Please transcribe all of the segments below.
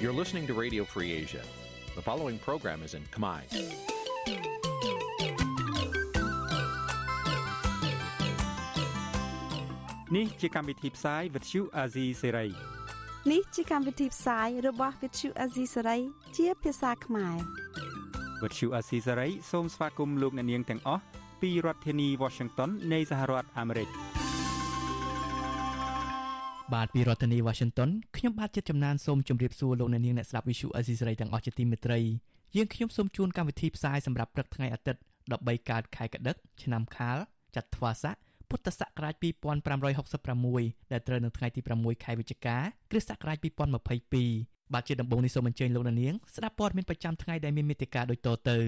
You're listening to Radio Free Asia. The following program is in Khmer. នេះជាកម្មវិធីផ្សាយ Vuthu Azizi Serai នេះជាកម្មវិធីផ្សាយរបស់ Vuthu Azizi Serai ជាភាសាខ្មែរ Vuthu Azizi Serai សូមស្វាគមន៍លោកអ្នកនាងទាំងអស់ពីរដ្ឋធានី Washington នៃសហរដ្ឋអាមេរិក បាទពីរដ្ឋធានី Washington ខ្ញុំបាទចិត្តចំណានសូមជម្រាបសួរលោកអ្នកនាងអ្នកស្ដាប់ Vuthu Azizi Serai ទាំងអស់ជាទីមេត្រីយើងខ្ញុំសូមជូនកម្មវិធីផ្សាយសម្រាប់ព្រឹកថ្ងៃអាទិត្យ13កើតខែកដិកឆ្នាំខាលចត្វាស័កពុទ្ធសករាជ2566ដែលត្រូវនៅថ្ងៃទី6ខែវិច្ឆិកាគ្រិស្តសករាជ2022បាទជាដំបូងនេះសូមអញ្ជើញលោកនាងស្ដាប់ព័ត៌មានប្រចាំថ្ងៃដែលមានមេត្តាដូចតទៅ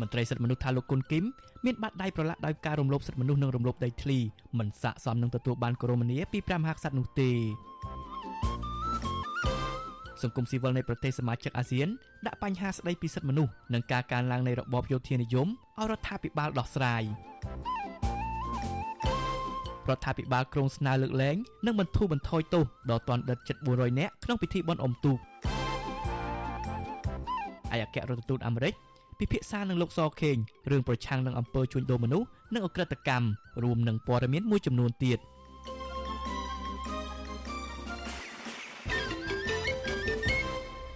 មន្ត្រីសិទ្ធិមនុស្សថាលោកគុណគីមមានបាតដៃប្រឡាក់ដោយការរំលោភសិទ្ធិមនុស្សនិងរំលោភដីធ្លីមិនស័ក្តិសមនឹងទទួលបានគោរមនីពីព្រះមហាក្សត្រនោះទេសង្គមស៊ីវិលនៃប្រទេសសមាជិកអាស៊ានដាក់បញ្ហាស្ដីពីសិទ្ធិមនុស្សនិងការកើនឡើងនៃរបបយោធានិយមឲ្យរដ្ឋាភិបាលដោះស្រាយរដ្ឋាភិបាលក្រុងស្នើលើកលែងនិងបន្ធូរបន្ថយទោសដល់ទណ្ឌិតជិត400នាក់ក្នុងពិធីបុណ្យអុំទូកឯអគ្គរដ្ឋទូតអាមេរិក ពិភាក្សានឹងលោកសខេងរឿងប្រឆាំងនឹងអំពើជួញដូរមនុស្សនិងអក្រិតកម្មរួមនឹងព័ត៌មានមួយចំនួនទៀត។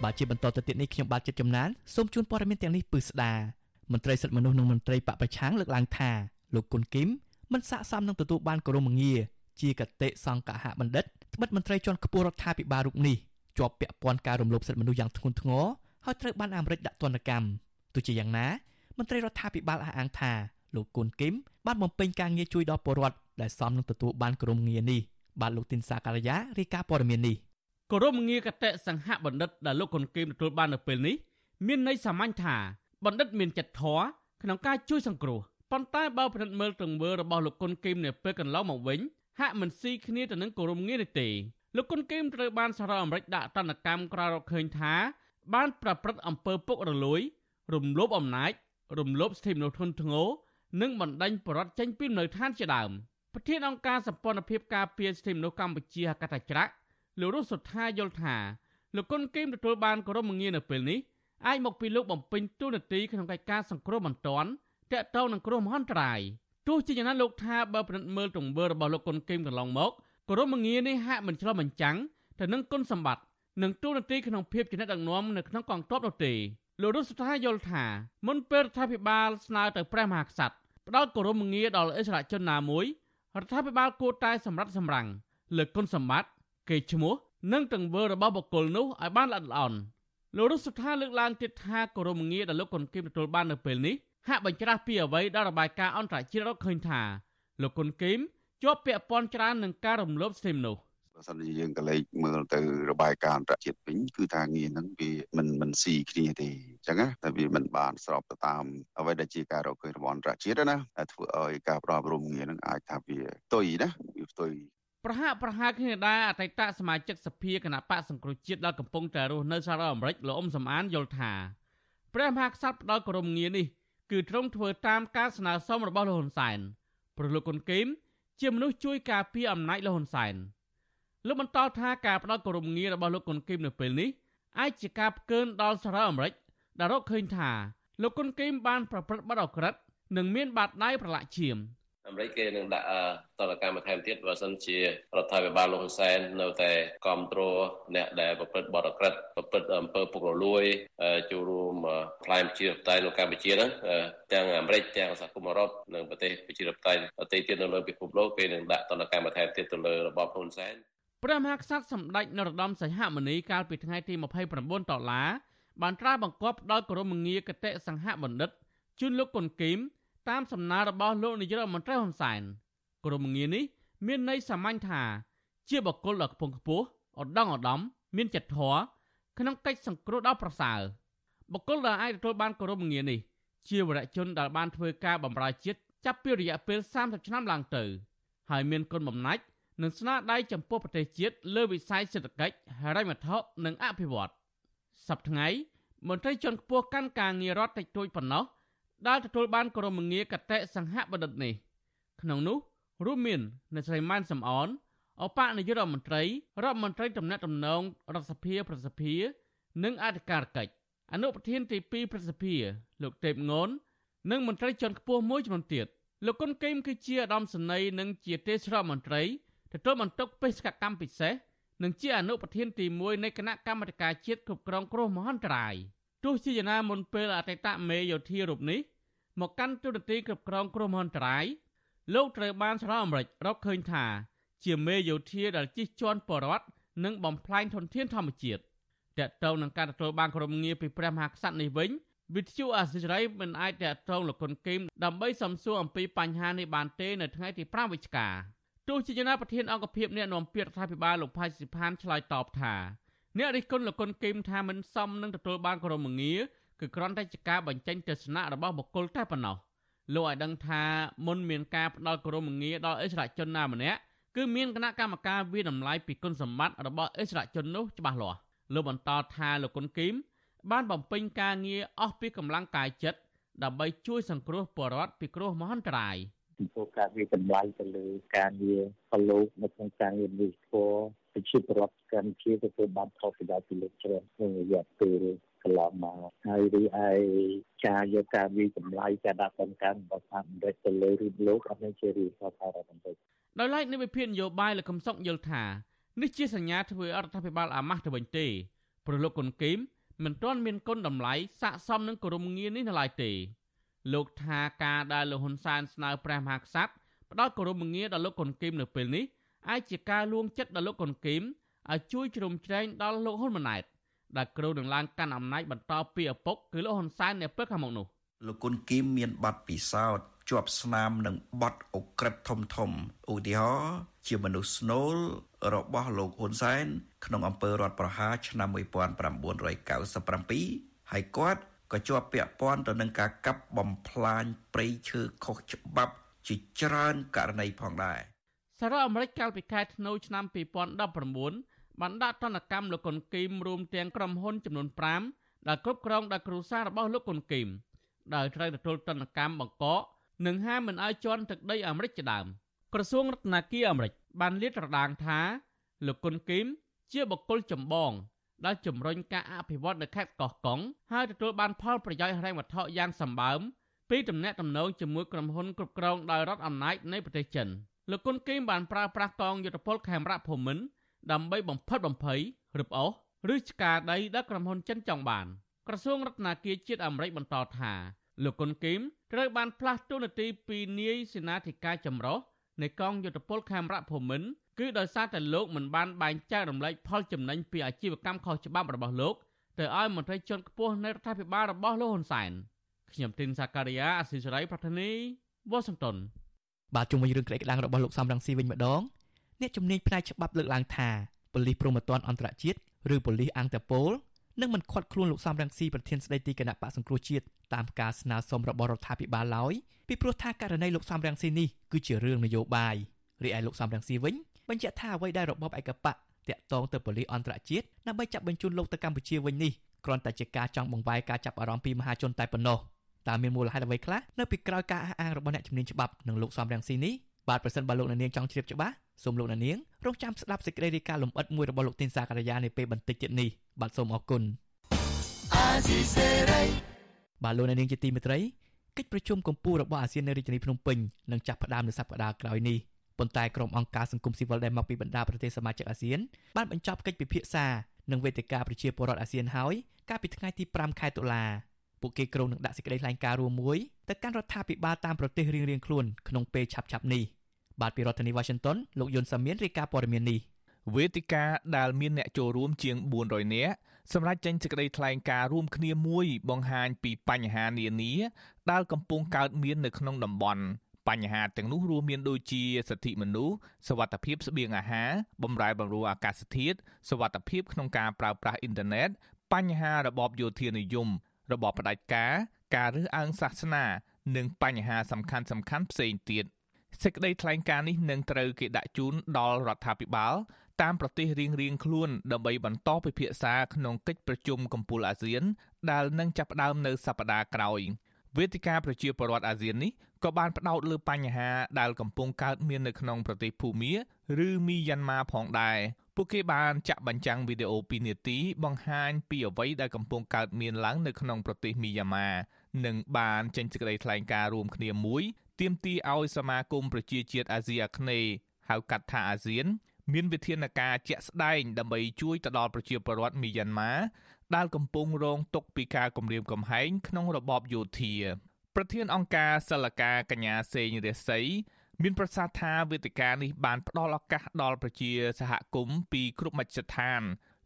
បាទជាបន្តទៅទៀតនេះខ្ញុំបាទចិត្តចំណានសូមជូនព័ត៌មានទាំងនេះពឺស្ដាមន្ត្រីសិទ្ធិមនុស្សនិងមន្ត្រីបពប្រឆាំងលើកឡើងថាលោកគុណគីមមិនស័ក្តិសមនឹងទទួលបានគោរមងារជាកតេសង្កហបណ្ឌិតត្បិតមន្ត្រីជាន់ខ្ពស់រដ្ឋាភិបាលរូបនេះជាប់ពាក់ព័ន្ធការរំលោភសិទ្ធិមនុស្សយ៉ាងធ្ងន់ធ្ងរហើយត្រូវបានអាមេរិកដាក់ទណ្ឌកម្ម ទោះជាយ៉ាងណាមន្ត្រីរដ្ឋាភិបាលអះអាងថាលោកគុណគីមបានបំពេញការងារជួយដល់ពលរដ្ឋដែលសមនឹងទទួលបានគោរមងារនេះបាទលោកទីនសាការីយ៉ារាយការណ៍ព័ត៌មាននេះគោរមងារកតេសង្ហបណ្ឌិតដែលលោកកុនគីមទទួលបាននៅពេលនេះមានន័យសាមញ្ញថាបណ្ឌិតមានចិត្តធម៌ក្នុងការជួយសង្គ្រោះប៉ុន្តែបើពិនិត្យមើលទង្វើរបស់លោកកុនគីមនៅពេលកន្លងមកវិញហាក់មិនស៊ីគ្នាទៅនឹងគោរមងារនេះទេលោកកុនគីមត្រូវបានសហរដ្ឋអាមេរិកដាក់ទណ្ឌកម្មក្រោយរកឃើញថាបានប្រព្រឹត្តអំពើពុករលួយ រំលោភអំណាចរំលោភសិទ្ធិមនុស្សធ្ងន់ធ្ងរនិងបណ្ដាញបរដ្ឋចេញពីនៅឋានជាដើមប្រធានអង្គការសម្ព័ន្ធភាពការពារសិទ្ធិមនុស្សកម្ពុជាហកតាច្រាក់លោករស់សុថាយល់ថាលោកគុណគីមទទួលបានគោរមងារនៅពេលនេះអាចមកពីលោកបំពេញតួនាទីក្នុងកិច្ចការសង្គ្រោះបន្ទាន់តាក់ទងនឹងគ្រោះមហន្តរាយទោះជាយ៉ាងណាលោកថាបើពិនិត្យមើលទង្វើរបស់លោកគុណគីមកន្លងមកគោរមងារនេះហាក់មិនឆ្លុះបញ្ចាំងទៅនឹងគុណសម្បត្តិនិងតួនាទីក្នុងភាពជាអ្នកដឹកនាំនៅក្នុងកងទ័ពនោះទេ លោករស់សុថាយល់ថាមុនពេលរដ្ឋាភិបាលស្នើទៅព្រះមហាក្សត្រផ្ដល់គោរមងារដល់អិសរាជជនណាមួយរដ្ឋាភិបាលគួរតែសម្រាប់សម្រាំងលើគុណសម្បត្តិកេរ្តិ៍ឈ្មោះនិងទង្វើរបស់បុគ្គលនោះឲ្យបានល្អិតល្អន់លោករុសុថាលើកឡើងទៀតថាគោរមងារដែលលោកកុនគីមទទួលបាននៅពេលនេះហាក់បញ្ច្រាស់ពីអ្វីដែលរបាយការណ៍អន្តរជាតិរកឃើញថាលោកកុនគីមជាប់ពាក់ព័ន្ធច្រើននឹងការរំលោភសិទ្ធិមនុស្ស បើសិនជាយើងក៏លេចមើលទៅរបាយការណ៍អន្តរជាតិវិញគឺថាងារហ្នឹងវាមិនមិនស៊ីគ្នាទេអញ្ចឹងណាតែវាមិនបានស្របទៅតាមអ្វីដែលជាការរកឃើញរបស់អន្តរជាតិណាតែធ្វើឲ្យការផ្ដល់រំងារហ្នឹងអាចថាវាផ្ទុយណាវាផ្ទុយប្រហាក់ប្រហែលគ្នាដែរអតីតសមាជិកសភាគណៈបកសង្គ្រោះជាតិដែលកំពុងតែរស់នៅសហរដ្ឋអាមេរិកលោកអ៊ុំសំអានយល់ថាព្រះមហាក្សត្រផ្ដល់គោរមងារនេះគឺទ្រង់ធ្វើតាមការស្នើសុំរបស់លោកហ៊ុនសែនព្រោះលោកកុនគីមជាមនុស្សជួយការពារអំណាចលោកហ៊ុនសែន លោកបន្តថាការផ្ដល់គោរមងាររបស់លោកកុនគីមនៅពេលនេះអាចជាការផ្កើនដល់សហរដ្ឋអាមេរិកដែលរកឃើញថាលោកកុនគីមបានប្រព្រឹត្តបទអក្រិតនិងមានបាតដៃប្រឡាក់ឈាមអាមេរិកគេនឹងដាក់តន្តកម្មបន្ថែមទៀតបើសិនជារដ្ឋាភិបាលលោកហ៊ុនសែននៅតែគ្រប់គ្រងអ្នកដែលប្រព្រឹត្តបទអក្រិតប្រព្រឹត្តអំពើពុករលួយចូលរួមផ្លាយប្រជាធិបតេយ្យនៅកម្ពុជាហ្នឹងទាំងអាមេរិកទាំងសហគមន៍អឺរ៉ុបនិងប្រទេសប្រជាធិបតេយ្យប្រទេសទៀតនៅលើពិភពលោកគេនឹងដាក់តន្តកម្មបន្ថែមទៀតទៅលើរបបហ៊ុនសែន ព្រះមហាក្សត្រសម្ដេចនរោត្តមសីហមុនីកាលពីថ្ងៃទី29ដុល្លារបានត្រាស់បង្គាប់ដល់ក្រមងារគតិសង្ហបណ្ឌិតជូនលោកគុនគីមតាមសំណើរបស់លោកនាយករដ្ឋមន្ត្រីហ៊ុនសែនក្រុមងារនេះមានន័យសាមញ្ញថា ជាបកគលដ៏ខ្ពង់ខ្ពស់ឧត្តមឧត្តមមានចិត្តធម៌ក្នុងកិច្ចសង្គ្រោះដល់ប្រសើរបកគលដែលអាចទទួលបានក្រុមងារនេះជាវរៈជនដែលបានធ្វើការបម្រើជាតិចាប់ពីរយៈពេល30ឆ្នាំឡើងទៅ ហើយមានគុណបំណាច់ និងស្នាដៃចំពោះប្រទេសជាតិលើវិស័យសេដ្ឋកិច្ចហិរញ្ញវត្ថុនិងអភិវឌ្ឍសប្តាហ៍ថ្ងៃមន្ត្រីជាន់ខ្ពស់កាន់ការងាររដ្ឋតិចតួចប៉ុណ្ណោះដែលទទួលបានក្រុមងារកតេសង្ហបណ្ឌិតនេះក្នុងនោះរួមមានអ្នកស្រីម៉ានសំអនអបនាយករដ្ឋមន្ត្រីរដ្ឋមន្ត្រីតំណាក់តំណងរដ្ឋសភាប្រសិទ្ធិនិងអធិការកិច្ចអនុប្រធានទី2ប្រសិទ្ធិលោកទេពងននិងមន្ត្រីជាន់ខ្ពស់មួយចំនួនទៀតលោកគុណកេមគឺជាឧត្តមសេនីយ៍និងជាទេសរដ្ឋមន្ត្រី ទទួលបន្ទុកបេសកកម្មពិសេសនិងជាអនុប្រធានទី1នៃគណៈកម្មាធិការជាតិគ្រប់គ្រងគ្រោះមហន្តរាយទោះជាយ៉ាងណាមុនពេលអតីតមេយោធារូបនេះមកកាន់ទូរទស្សន៍គ្រប់គ្រងគ្រោះមហន្តរាយលោកត្រូវបានសហរដ្ឋអាមេរិករកឃើញថាជាមេយោធាដែលជិះជាន់បរដ្ឋនិងបំផ្លាញធនធានធម្មជាតិតកតងនឹងការទទួលបានក្រុមងារពីព្រះមហាក្សត្រនេះវិញវិទ្យុអាស៊ីសេរីមិនអាចតកតងលោកគុនគីមដើម្បីសំសួរអំពីបញ្ហានេះបានទេនៅថ្ងៃទី5វិច្ឆិកា ទោះជាយ៉ាងណាប្រធានអង្គភិបអ្នកនាំពាក្យរដ្ឋាភិបាលលោកផៃស៊ីផានឆ្លើយតបថាអ្នករិះគន់លោកគុនគីមថាមិនសមនឹងទទួលបានក្រុមងារគឺគ្រាន់តែជាការបញ្ចេញទស្សនៈរបស់បុគ្គលតែប៉ុណ្ណោះលោកឲ្យដឹងថាមុនមានការផ្ដល់ក្រុមងារដល់អិសរាជជនណាម្នាក់គឺមានគណៈកម្មការវិតម្លៃពីគុណសម្បត្តិរបស់អិសរាជជននោះច្បាស់លាស់លោកបន្តថាលោកគុនគីមបានបំពេញការងារអស់ពីកម្លាំងកាយចិត្តដើម្បីជួយសង្គ្រោះពលរដ្ឋពីគ្រោះមហន្តរាយ ចំពោះការវិតម្លៃទៅលើការងារប្រឡូកនៅក្នុងការងារនេះធម៌ប្រជាពលរដ្ឋកម្ពុជាទទួលបានផលប្រយោជន៍ពីលោកច្រើនក្នុងរយៈពេលកន្លងមកហើយរីឯការយកការវិតម្លៃការដាក់បង្កើនរបស់អាមេរិកទៅលើរូបលោកអត់មានជារឿងថាថាបន្តិចដោយឡែកនៃវិភាគនយោបាយលោកកំសុកយល់ថានេះជាសញ្ញាធ្វើអរដ្ឋាភិបាលអាម៉ាស់ទៅវិញទេប្រលោកគុនគីមមិនទាន់មានគុណតម្លៃស័ក្តិសមនឹងគោរមងារនេះនៅឡើយទេ លោកថាការដែលលោកហ៊ុនសែនស្នើព្រះមហាក្សត្រផ្ដល់គោរមងារដល់លោកគុនគីមនៅពេលនេះអាចជាការលួងចិត្តដល់លោកគុនគីមឲ្យជួយជ្រោមជ្រែងដល់លោកហ៊ុនម៉ាណែតដែលគ្រូនឹងឡើងកាន់អំណាចបន្តពីឪពុកគឺលោកហ៊ុនសែននៅពេលខាងមុខនោះលោកគុនគីមមានប័ណ្ណពិសោធន៍ជាប់ស្នាមនឹងបទអក្រិតធំធំឧទាហរណ៍ជាមនុស្សស្នូលរបស់លោកហ៊ុនសែនក្នុងអំពើរដ្ឋប្រហារឆ្នាំ1997ហើយគាត់ ក៏ជាប់ពាក់ព័ន្ធទៅនឹងការកាប់បំផ្លាញព្រៃឈើខុសច្បាប់ជាច្រើនករណីផងដែរសារ៉ាអាមេរិកកាលពីខែធ្នូឆ្នាំ2019បានដាក់ទណ្ឌកម្មលោកកុនគីមរួមទាំងក្រុមហ៊ុនចំនួន5ដែលគ្រប់គ្រងដោយគ្រួសាររបស់លោកកុនគីមដែលត្រូវទទួលទណ្ឌកម្មបង្កកនិងហាមមិនឲ្យជន់ទឹកដីអាមេរិកជាដើមក្រសួងរដ្ឋាភិបាលអាមេរិកបានលាតត្រដាងថាលោកគុនគីមជាបុគ្គលចម្បង ដែលជំរុញការអភិវឌ្ឍនៅខេត្តកោះកុងហើយទទួលបានផលប្រយោជន៍ហិរញ្ញវត្ថុយ៉ាងសម្បើមពីទំនាក់ទំនងជាមួយក្រុមហ៊ុនគ្រប់គ្រងដោយរដ្ឋអំណាចនៃប្រទេសចិនលោកគុនគីមបានប្រើប្រាស់កងយុទ្ធពលខេមរៈភូមិន្ទដើម្បីបំផិតបំភ័យរឹបអូសឬឆ្កាដីដែលក្រុមហ៊ុនចិនចង់បានក្រសួងរដ្ឋាភិបាលជាតិអាមេរិកបន្តថាលោកគុនគីមត្រូវបានផ្លាស់តួនាទីពីនាយសេនាធិការចម្រុះ នៃកងយុទ្ធពលខេមរៈភូមិន្ទគឺដោយសារតែលោកមិនបានបែងចែករំលែកផលចំណេញពីអាជីវកម្មខុសច្បាប់របស់លោកទៅឲ្យមន្ត្រីជាន់ខ្ពស់នៃរដ្ឋាភិបាលរបស់លោកហ៊ុនសែនខ្ញុំទីនសាការីយ៉ាអស៊ីសេរីប្រធានីវ៉ាស៊ីនតោនបាទជុំវិញរឿងក្តីក្តាំងរបស់លោកសំរងស៊ីវិញម្ដងអ្នកជំនាញផ្នែកច្បាប់លើកឡើងថាប៉ូលីសព្រហ្មទណ្ឌអន្តរជាតិឬប៉ូលីសអង្គតប៉ូល នឹងមិនខាត់ខ្លួនលោកសំរងស៊ីប្រធានស្ដីទីគណៈបកសង្គ្រោះជាតិតាមការស្នើសុំរបស់រដ្ឋាភិបាលឡើយពីព្រោះថាករណីលោកសំរងស៊ីនេះគឺជារឿងនយោបាយរីឯលោកសំរងស៊ីវិញបញ្ជាក់ថាអ្វីដែលរបបឯកបកតាក់ទងទៅប៉ូលីសអន្តរជាតិដើម្បីចាប់បញ្ជូនលោកទៅកម្ពុជាវិញនេះគ្រាន់តែជាការចង់បង្វែរការចាប់អារម្មណ៍ពីមហាជនតែប៉ុណ្ណោះតើមានមូលហេតុអ្វីខ្លះនៅពីក្រោយការអះអាងរបស់អ្នកជំនាញច្បាប់និងលោកសំរងស៊ីនេះបាទប្រសិនបើលោកអ្នកនាងចង់ជ្រាបច្បាស់សូមលោកអ្នកនាងរងចាំស្ដាប់សេចក្តីរាយការណ៍លម្អិតមួយរបស់លោកទីនសាករាយានាពេលបន្តិចទៀតនេះ បាទសូមអរគុណបាទលោកអ្នកនាងជាទីមេត្រីកិច្ចប្រជុំកម្ពុជារបស់អាស៊ាននៅរាជធានីភ្នំពេញនឹងចាប់ផ្ដើមនៅសប្តាហ៍ក្រោយនេះប៉ុន្តែក្រុមអង្គការសង្គមស៊ីវិលដែលមកពីបណ្ដាប្រទេសសមាជិកអាស៊ានបានបញ្ចប់កិច្ចពិភាក្សានឹងវេទិកាប្រជាពលរដ្ឋអាស៊ានហើយកាលពីថ្ងៃទី5ខែតុលាពួកគេក្រុងនឹងដាក់សេចក្តីថ្លែងការណ៍រួមមួយទៅកាន់រដ្ឋាភិបាលតាមប្រទេសរៀងៗខ្លួនក្នុងពេលឆាប់ៗនេះបាទពីរដ្ឋធានី Washington លោកយុនសាមៀនរាយការណ៍ព័ត៌មាននេះ វេទិកាដែលមានអ្នកចូលរួមជាង400នាក់សម្រាប់ចេញសេចក្តីថ្លែងការណ៍រួមគ្នាមួយបង្ហាញពីបញ្ហានានាដែលកំពុងកើតមាននៅក្នុងតំបន់បញ្ហាទាំងនោះរួមមានដូចជាសិទ្ធិមនុស្សសវត្ថភាពស្បៀងអាហារបម្រែបម្រួលអាកាសធាតុសវត្ថភាពក្នុងការប្រើប្រាស់អ៊ីនធឺណិតបញ្ហារបបយោធានិយម របបផ្ដាច់ការការរើសអើងសាសនា និងបញ្ហាសំខាន់សំខាន់ផ្សេងទៀតសេចក្តីថ្លែងការណ៍នេះនឹងត្រូវគេដាក់ជូនដល់រដ្ឋាភិបាល តាមប្រទេសរៀងៗខ្លួនដើម្បីបន្តពិភាក្សាក្នុងកិច្ចប្រជុំកំពូលអាស៊ាន ដែលនឹងចាប់ផ្ដើមនៅសប្តាហ៍ក្រោយវេទិកាប្រជាពលរដ្ឋអាស៊ាននេះក៏បានផ្ដោតលើបញ្ហាដែលកំពុងកើតមាននៅក្នុងប្រទេសភូមាឬមីយ៉ាន់ម៉ាផងដែរពួកគេបានចាក់បញ្ចាំងវីដេអូ2នាទីបង្ហាញពីអ្វីដែលកំពុងកើតមានឡើងនៅក្នុងប្រទេសមីយ៉ាន់ម៉ានិងបានចេញសេចក្តីថ្លែងការណ៍រួមគ្នាមួយទាមទារឲ្យសមាគមប្រជាជាតិអាស៊ីអាគ្នេយ៍ហៅកាត់ថាអាស៊ាន មានវិធានការជាក់ស្ដែងដើម្បីជួយទៅដល់ប្រជាពលរដ្ឋមីយ៉ាន់ម៉ាដែលកំពុងរងទុក្ខពីការគំរាមកំហែងក្នុងរបបយោធា ប្រធានអង្គការសិលកាកញ្ញាសេងរាសីមានប្រសាសន៍ថាវេទិកានេះបានផ្ដល់ឱកាសដល់ប្រជាសហគមន៍ពីគ្រប់មជ្ឈដ្ឋាន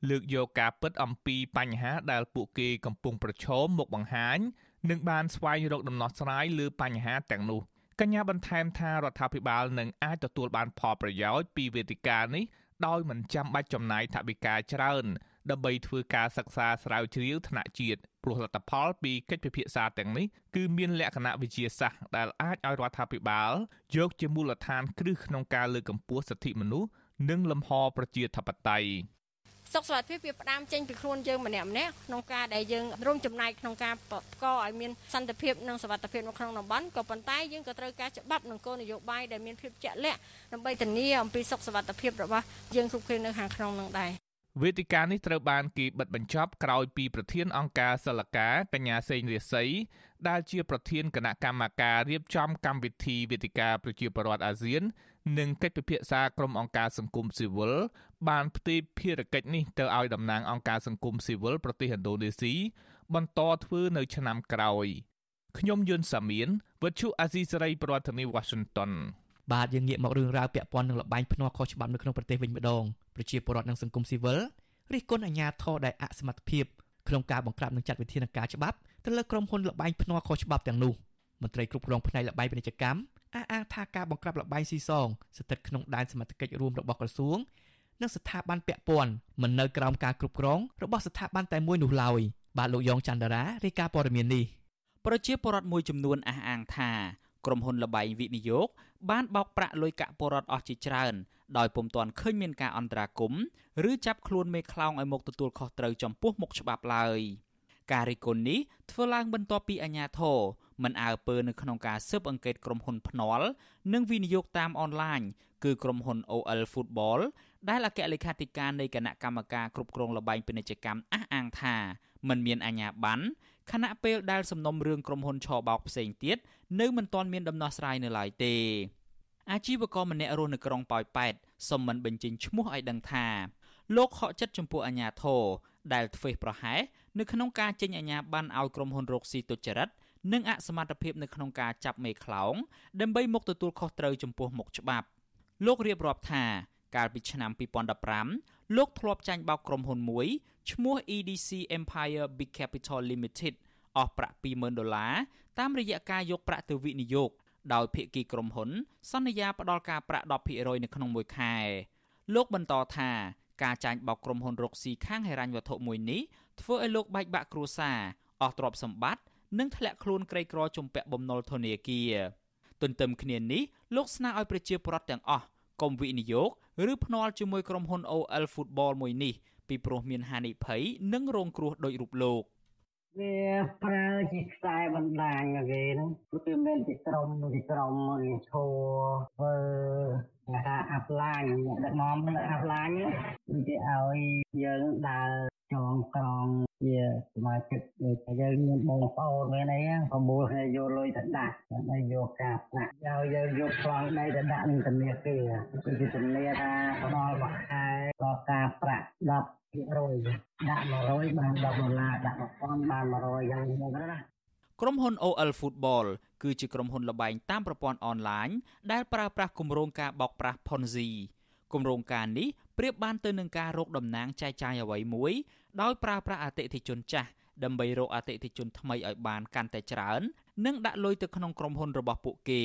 លើកយកការពិតអំពីបញ្ហាដែលពួកគេកំពុងប្រឈមមកបង្ហាញនិងបានស្វែងរកដំណោះស្រាយលើបញ្ហាទាំងនោះ កញ្ញាបន្ថែមថារដ្ឋាភិបាលនឹងអាចទទួលបានផលប្រយោជន៍ពីវេទិកានេះដោយមិនចាំបាច់ចំណាយថវិកាច្រើនដើម្បីធ្វើការសិក្សាស្រាវជ្រាវថ្នាក់ជាតិព្រោះលទ្ធផលពីកិច្ចពិភាក្សាទាំងនេះគឺមានលក្ខណៈវិទ្យាសាស្ត្រដែលអាចឲ្យរដ្ឋាភិបាលយកជាមូលដ្ឋានគ្រឹះក្នុងការលើកកម្ពស់សិទ្ធិមនុស្សនិងលំហប្រជាធិបតេយ្យ សុខសុវត្ថិភាពវាផ្ដើមចេញពីខ្លួនយើងម្នាក់ម្នាក់ក្នុងការដែលយើងរួមចំណែកក្នុងការបង្កឲ្យមានសន្តិភាពនិងសុវត្ថិភាពនៅក្នុងតំបន់ក៏ប៉ុន្តែយើងក៏ត្រូវការច្បាប់និងគោលនយោបាយដែលមានភាពជាក់លាក់ដើម្បីធានាអំពីសុខសុវត្ថិភាពរបស់យើងគ្រប់គ្នានៅខាងក្នុងនឹងដែរវេទិកានេះត្រូវបានគេបិទបញ្ចប់ក្រោយពីប្រធានអង្គការសិលកាកញ្ញាសេងរាសីដែលជាប្រធានគណៈកម្មការរៀបចំកម្មវិធីវេទិកាប្រជាពលរដ្ឋអាស៊ាន និងកិច្ចពិភាក្សាក្រុមអង្គការសង្គមស៊ីវិលបានផ្ទេរភារកិច្ចនេះទៅឲ្យតំណាងអង្គការសង្គមស៊ីវិលប្រទេសឥណ្ឌូនេស៊ីបន្តធ្វើនៅឆ្នាំក្រោយខ្ញុំយុនសាមៀនវិទ្យុអាស៊ីសេរីប្រធានាធិបតី Washington បាទយើងងាកមករឿងរ៉ាវពាក់ព័ន្ធនឹងលបែងភ្នាល់ខុសច្បាប់នៅក្នុងប្រទេសវិញម្ដងប្រជាពលរដ្ឋនិងសង្គមស៊ីវិលរិះគន់អាជ្ញាធរដែលអសមត្ថភាពក្នុងការបង្ក្រាបនិងចាត់វិធានការច្បាប់ទៅលើក្រុមហ៊ុនលបែងភ្នាល់ខុសច្បាប់ទាំងនោះមន្ត្រីគ្រប់គ្រងផ្នែកលបែងពាណិជ្ជកម្ម អះអាងថាការបង្ក្រាបលបែងស៊ីសងស្ថិតក្នុងដែនសមត្ថកិច្ចរួមរបស់ក្រសួងនិងស្ថាប័នពាក់ព័ន្ធមិននៅក្រោមការគ្រប់គ្រងរបស់ស្ថាប័នតែមួយនោះឡើយបាទលោកយ៉ងច័ន្ទរារាយការណ៍ព័ត៌មាននេះប្រជាពលរដ្ឋមួយចំនួនអះអាងថាក្រុមហ៊ុនលបែងវិនិយោគបានបោកប្រាក់លុយកាក់ពលរដ្ឋអស់ជាច្រើនដោយពុំទាន់ឃើញមានការអន្តរាគមន៍ឬចាប់ខ្លួនមេខ្លោងឲ្យមកទទួលខុសត្រូវចំពោះមុខច្បាប់ឡើយ ការរិះគន់នេះធ្វើឡើងបន្ទាប់ពីអាជ្ញាធរមិនអើពើនៅក្នុងការស៊ើបអង្កេតក្រុមហ៊ុនភ្នាល់និងវិនិយោគតាមអនឡាញគឺក្រុមហ៊ុន OL Football ដែលអគ្គលេខាធិការនៃគណៈកម្មការគ្រប់គ្រងលបែងពាណិជ្ជកម្មអះអាងថាមិនមានអាជ្ញាប័ណ្ណខណៈពេលដែលសំណុំរឿងក្រុមហ៊ុនឆបោកផ្សេងទៀតនៅមិនទាន់មានដំណោះស្រាយនៅឡើយទេអាជីវករម្នាក់រស់នៅក្រុងប៉ោយប៉ែតសុំមិនបញ្ចេញឈ្មោះឲ្យដឹងថាលោកខកចិត្តចំពោះអាញាធរ ដែលធ្វេសប្រហែសនៅក្នុងការចេញអាញាបានឲ្យក្រុមហ៊ុនរកស៊ីទុច្ចរិតនិងអសមត្ថភាពនៅក្នុងការចាប់មេខ្លោងដើម្បីមកទទួលខុសត្រូវចំពោះមុខច្បាប់លោករៀបរាប់ថាកាលពីឆ្នាំ2015លោកធ្លាប់ចាញ់បោកក្រុមហ៊ុនមួយឈ្មោះ EDC Empire Big Capital Limited អស់ប្រាក់20,000ដុល្លារតាមរយៈការយកប្រាក់ទៅវិនិយោគដោយភាគីក្រុមហ៊ុន សន្យាផ្ដល់ការប្រាក់10%នៅក្នុងមួយខែលោកបន្តថា ការចាញ់បោកក្រុមហ៊ុនរកស៊ីខាងហិរញ្ញវត្ថុមួយនេះធ្វើឲ្យលោកបែកបាក់គ្រួសារអស់ទ្រព្យសម្បត្តិនិងធ្លាក់ខ្លួនក្រីក្រជំពាក់បំណុលធនាគារទន្ទឹមគ្នានេះលោកស្នើឲ្យប្រជាពលរដ្ឋទាំងអស់កុំវិនិយោគឬភ្នាល់ជាមួយក្រុមហ៊ុន OL Football មួយនេះពីព្រោះមានហានិភ័យនិងរងគ្រោះដោយរូបលោក វាប្រើជាខ្សែបណ្ដាញគេហ្នឹងវាមានពីក្រុមពីក្រុមគេឈរធ្វើគេថាអាប់ឡាញដឹកនាំនៅអាប់ឡាញវាគេឲ្យយើងដើរចងក្រង ជាសមាជិកតែយើងមានបងប្អូនមានអីប្រមូលគ្នាយកលុយទៅដាក់ដើម្បីយកការប្រាក់ឲ្យយើងយកប្លង់ដីទៅដាក់នឹងធនាគារគឺជំនាថាផ្ដល់មួយខែដល់ការប្រាក់10 100ដាក់100បាន10ដុល្លារដាក់1000បាន100យ៉ាងហ្នឹងណាក្រុមហ៊ុន OL Football គឺជាក្រុមហ៊ុនលបែងតាមប្រព័ន្ធអនឡាញដែលប្រើប្រាស់គម្រោងការបោកប្រាស់ Ponzi គម្រោងការនេះប្រៀបបានទៅនឹងការរកតំណាងចែកចាយអ្វីមួយ ដោយប្រើប្រាស់អតិថិជនចាស់ដើម្បីរកអតិថិជនថ្មីឲ្យបានកាន់តែច្រើន និងដាក់លុយទៅក្នុងក្រុមហ៊ុនរបស់ពួកគេ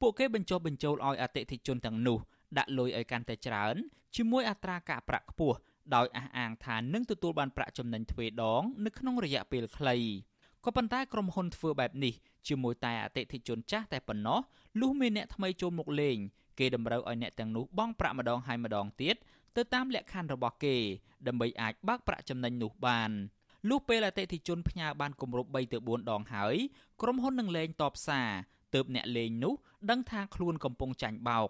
ពួកគេបញ្ចុះបញ្ចូលឲ្យអតិថិជនទាំងនោះដាក់លុយឲ្យកាន់តែច្រើនជាមួយអត្រាកាក់ប្រាក់ខ្ពស់ដោយអះអាងថានឹងទទួលបានប្រាក់ចំណេញទ្វេដងនៅក្នុងរយៈពេលខ្លីក៏ប៉ុន្តែក្រុមហ៊ុនធ្វើបែបនេះជាមួយតែអតិថិជនចាស់តែប៉ុណ្ណោះលុះមានអ្នកថ្មីចូលមកលេងគេតម្រូវឲ្យអ្នកទាំងនោះបង់ប្រាក់ម្ដងហើយម្ដងទៀត ទៅតាមលក្ខខណ្ឌរបស់គេ ដើម្បីអាចបើកប្រាក់ចំណេញនោះបានលុះពេលអតិថិជនផ្ញើបានគម្រប់3ទៅ4ដងហើយក្រុមហ៊ុននឹងលែងតបសារទើបអ្នកលេងនោះដឹងថាខ្លួនកំពុងចាញ់បោក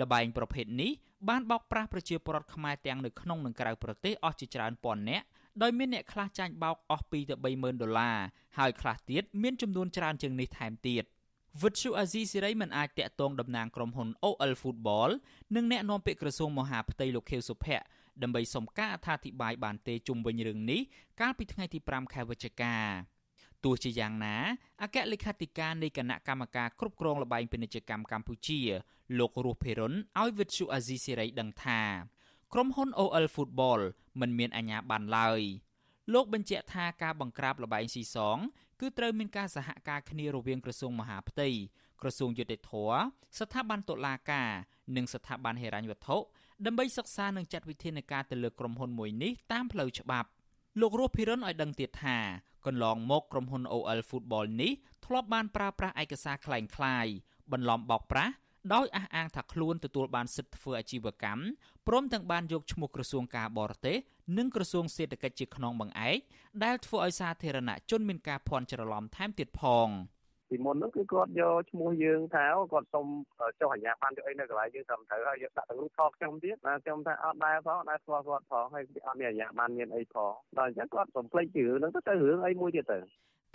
លបែងប្រភេទនេះបានបោកប្រាស់ប្រជាពលរដ្ឋខ្មែរទាំងនៅក្នុងនិងក្រៅប្រទេសអស់ជាច្រើនពាន់នាក់ដោយមានអ្នកខ្លះចាញ់បោកអស់2ទៅ30000ដុល្លារហើយខ្លះទៀតមានចំនួនច្រើនជាងនេះថែមទៀត វិទ្យុអាស៊ីសេរីមិនអាចតាក់ទងតំណាងក្រុមហ៊ុន OL Football និងអ្នកនាំពាក្យក្រសួងមហាផ្ទៃលោកខៀវសុភ័ក្រដើម្បីសុំការអធិប្បាយបានទេជុំវិញរឿងនេះកាលពីថ្ងៃទី5ខែវិច្ឆិកាទោះជាយ៉ាងណាអគ្គលេខាធិការនៃគណៈកម្មការគ្រប់គ្រងលបែងពាណិជ្ជកម្មកម្ពុជា លោករស់ភិរុនឲ្យវិទ្យុអាស៊ីសេរីដឹងថាក្រុមហ៊ុន OL Football មិនមានអាជ្ញាប័ណ្ណឡើយលោកបញ្ជាក់ថាការបង្ក្រាបលបែងស៊ីសង គឺត្រូវមានការសហការគ្នារវាងក្រសួងមហាផ្ទៃក្រសួងយុតិធធស្ថាប័នតុលាការនិងស្ថាប័នហិរញ្ញវត្ថុដើម្បីសិក្សានិងចាត់វិធានការទៅលើក្រុមហ៊ុនមួយនេះតាមផ្លូវច្បាប់លោករស់ភិរិនឲ្យដឹងទៀតថាកន្លងមកក្រុមហ៊ុន OL Football នេះធ្លាប់បានប្រើប្រាស់ឯកសារคล้ายៗបន្លំបោកប្រាស់ ដោយអះអាងថាខ្លួនទទួលបានសិទ្ធិធ្វើអាជីវកម្មព្រមទាំងបានយកឈ្មោះក្រសួងការបរទេសនិងក្រសួងសេដ្ឋកិច្ចជាខ្នងបង្អែកដែលធ្វើឲ្យសាធារណជនមានការភ័ន្តច្រឡំថែមទៀតផងពីមុនហ្នឹងគឺគាត់យកឈ្មោះយើងថាគាត់សុំចុះអាជ្ញាប័ណ្ណយកអីនៅកន្លែងយើងត្រឹមត្រូវហើយយកដាក់ទាំងរូបថតខ្ញុំទៀតណាខ្ញុំថាអត់ដែរផងអត់ដែរស្គាល់គាត់ផងហើយអត់មានអាជ្ញាប័ណ្ណមានអីផងដល់អញ្ចឹងគាត់សំភ្លេចពីរឿងហ្នឹងទៅទៅរឿងអីមួយទៀតទៅ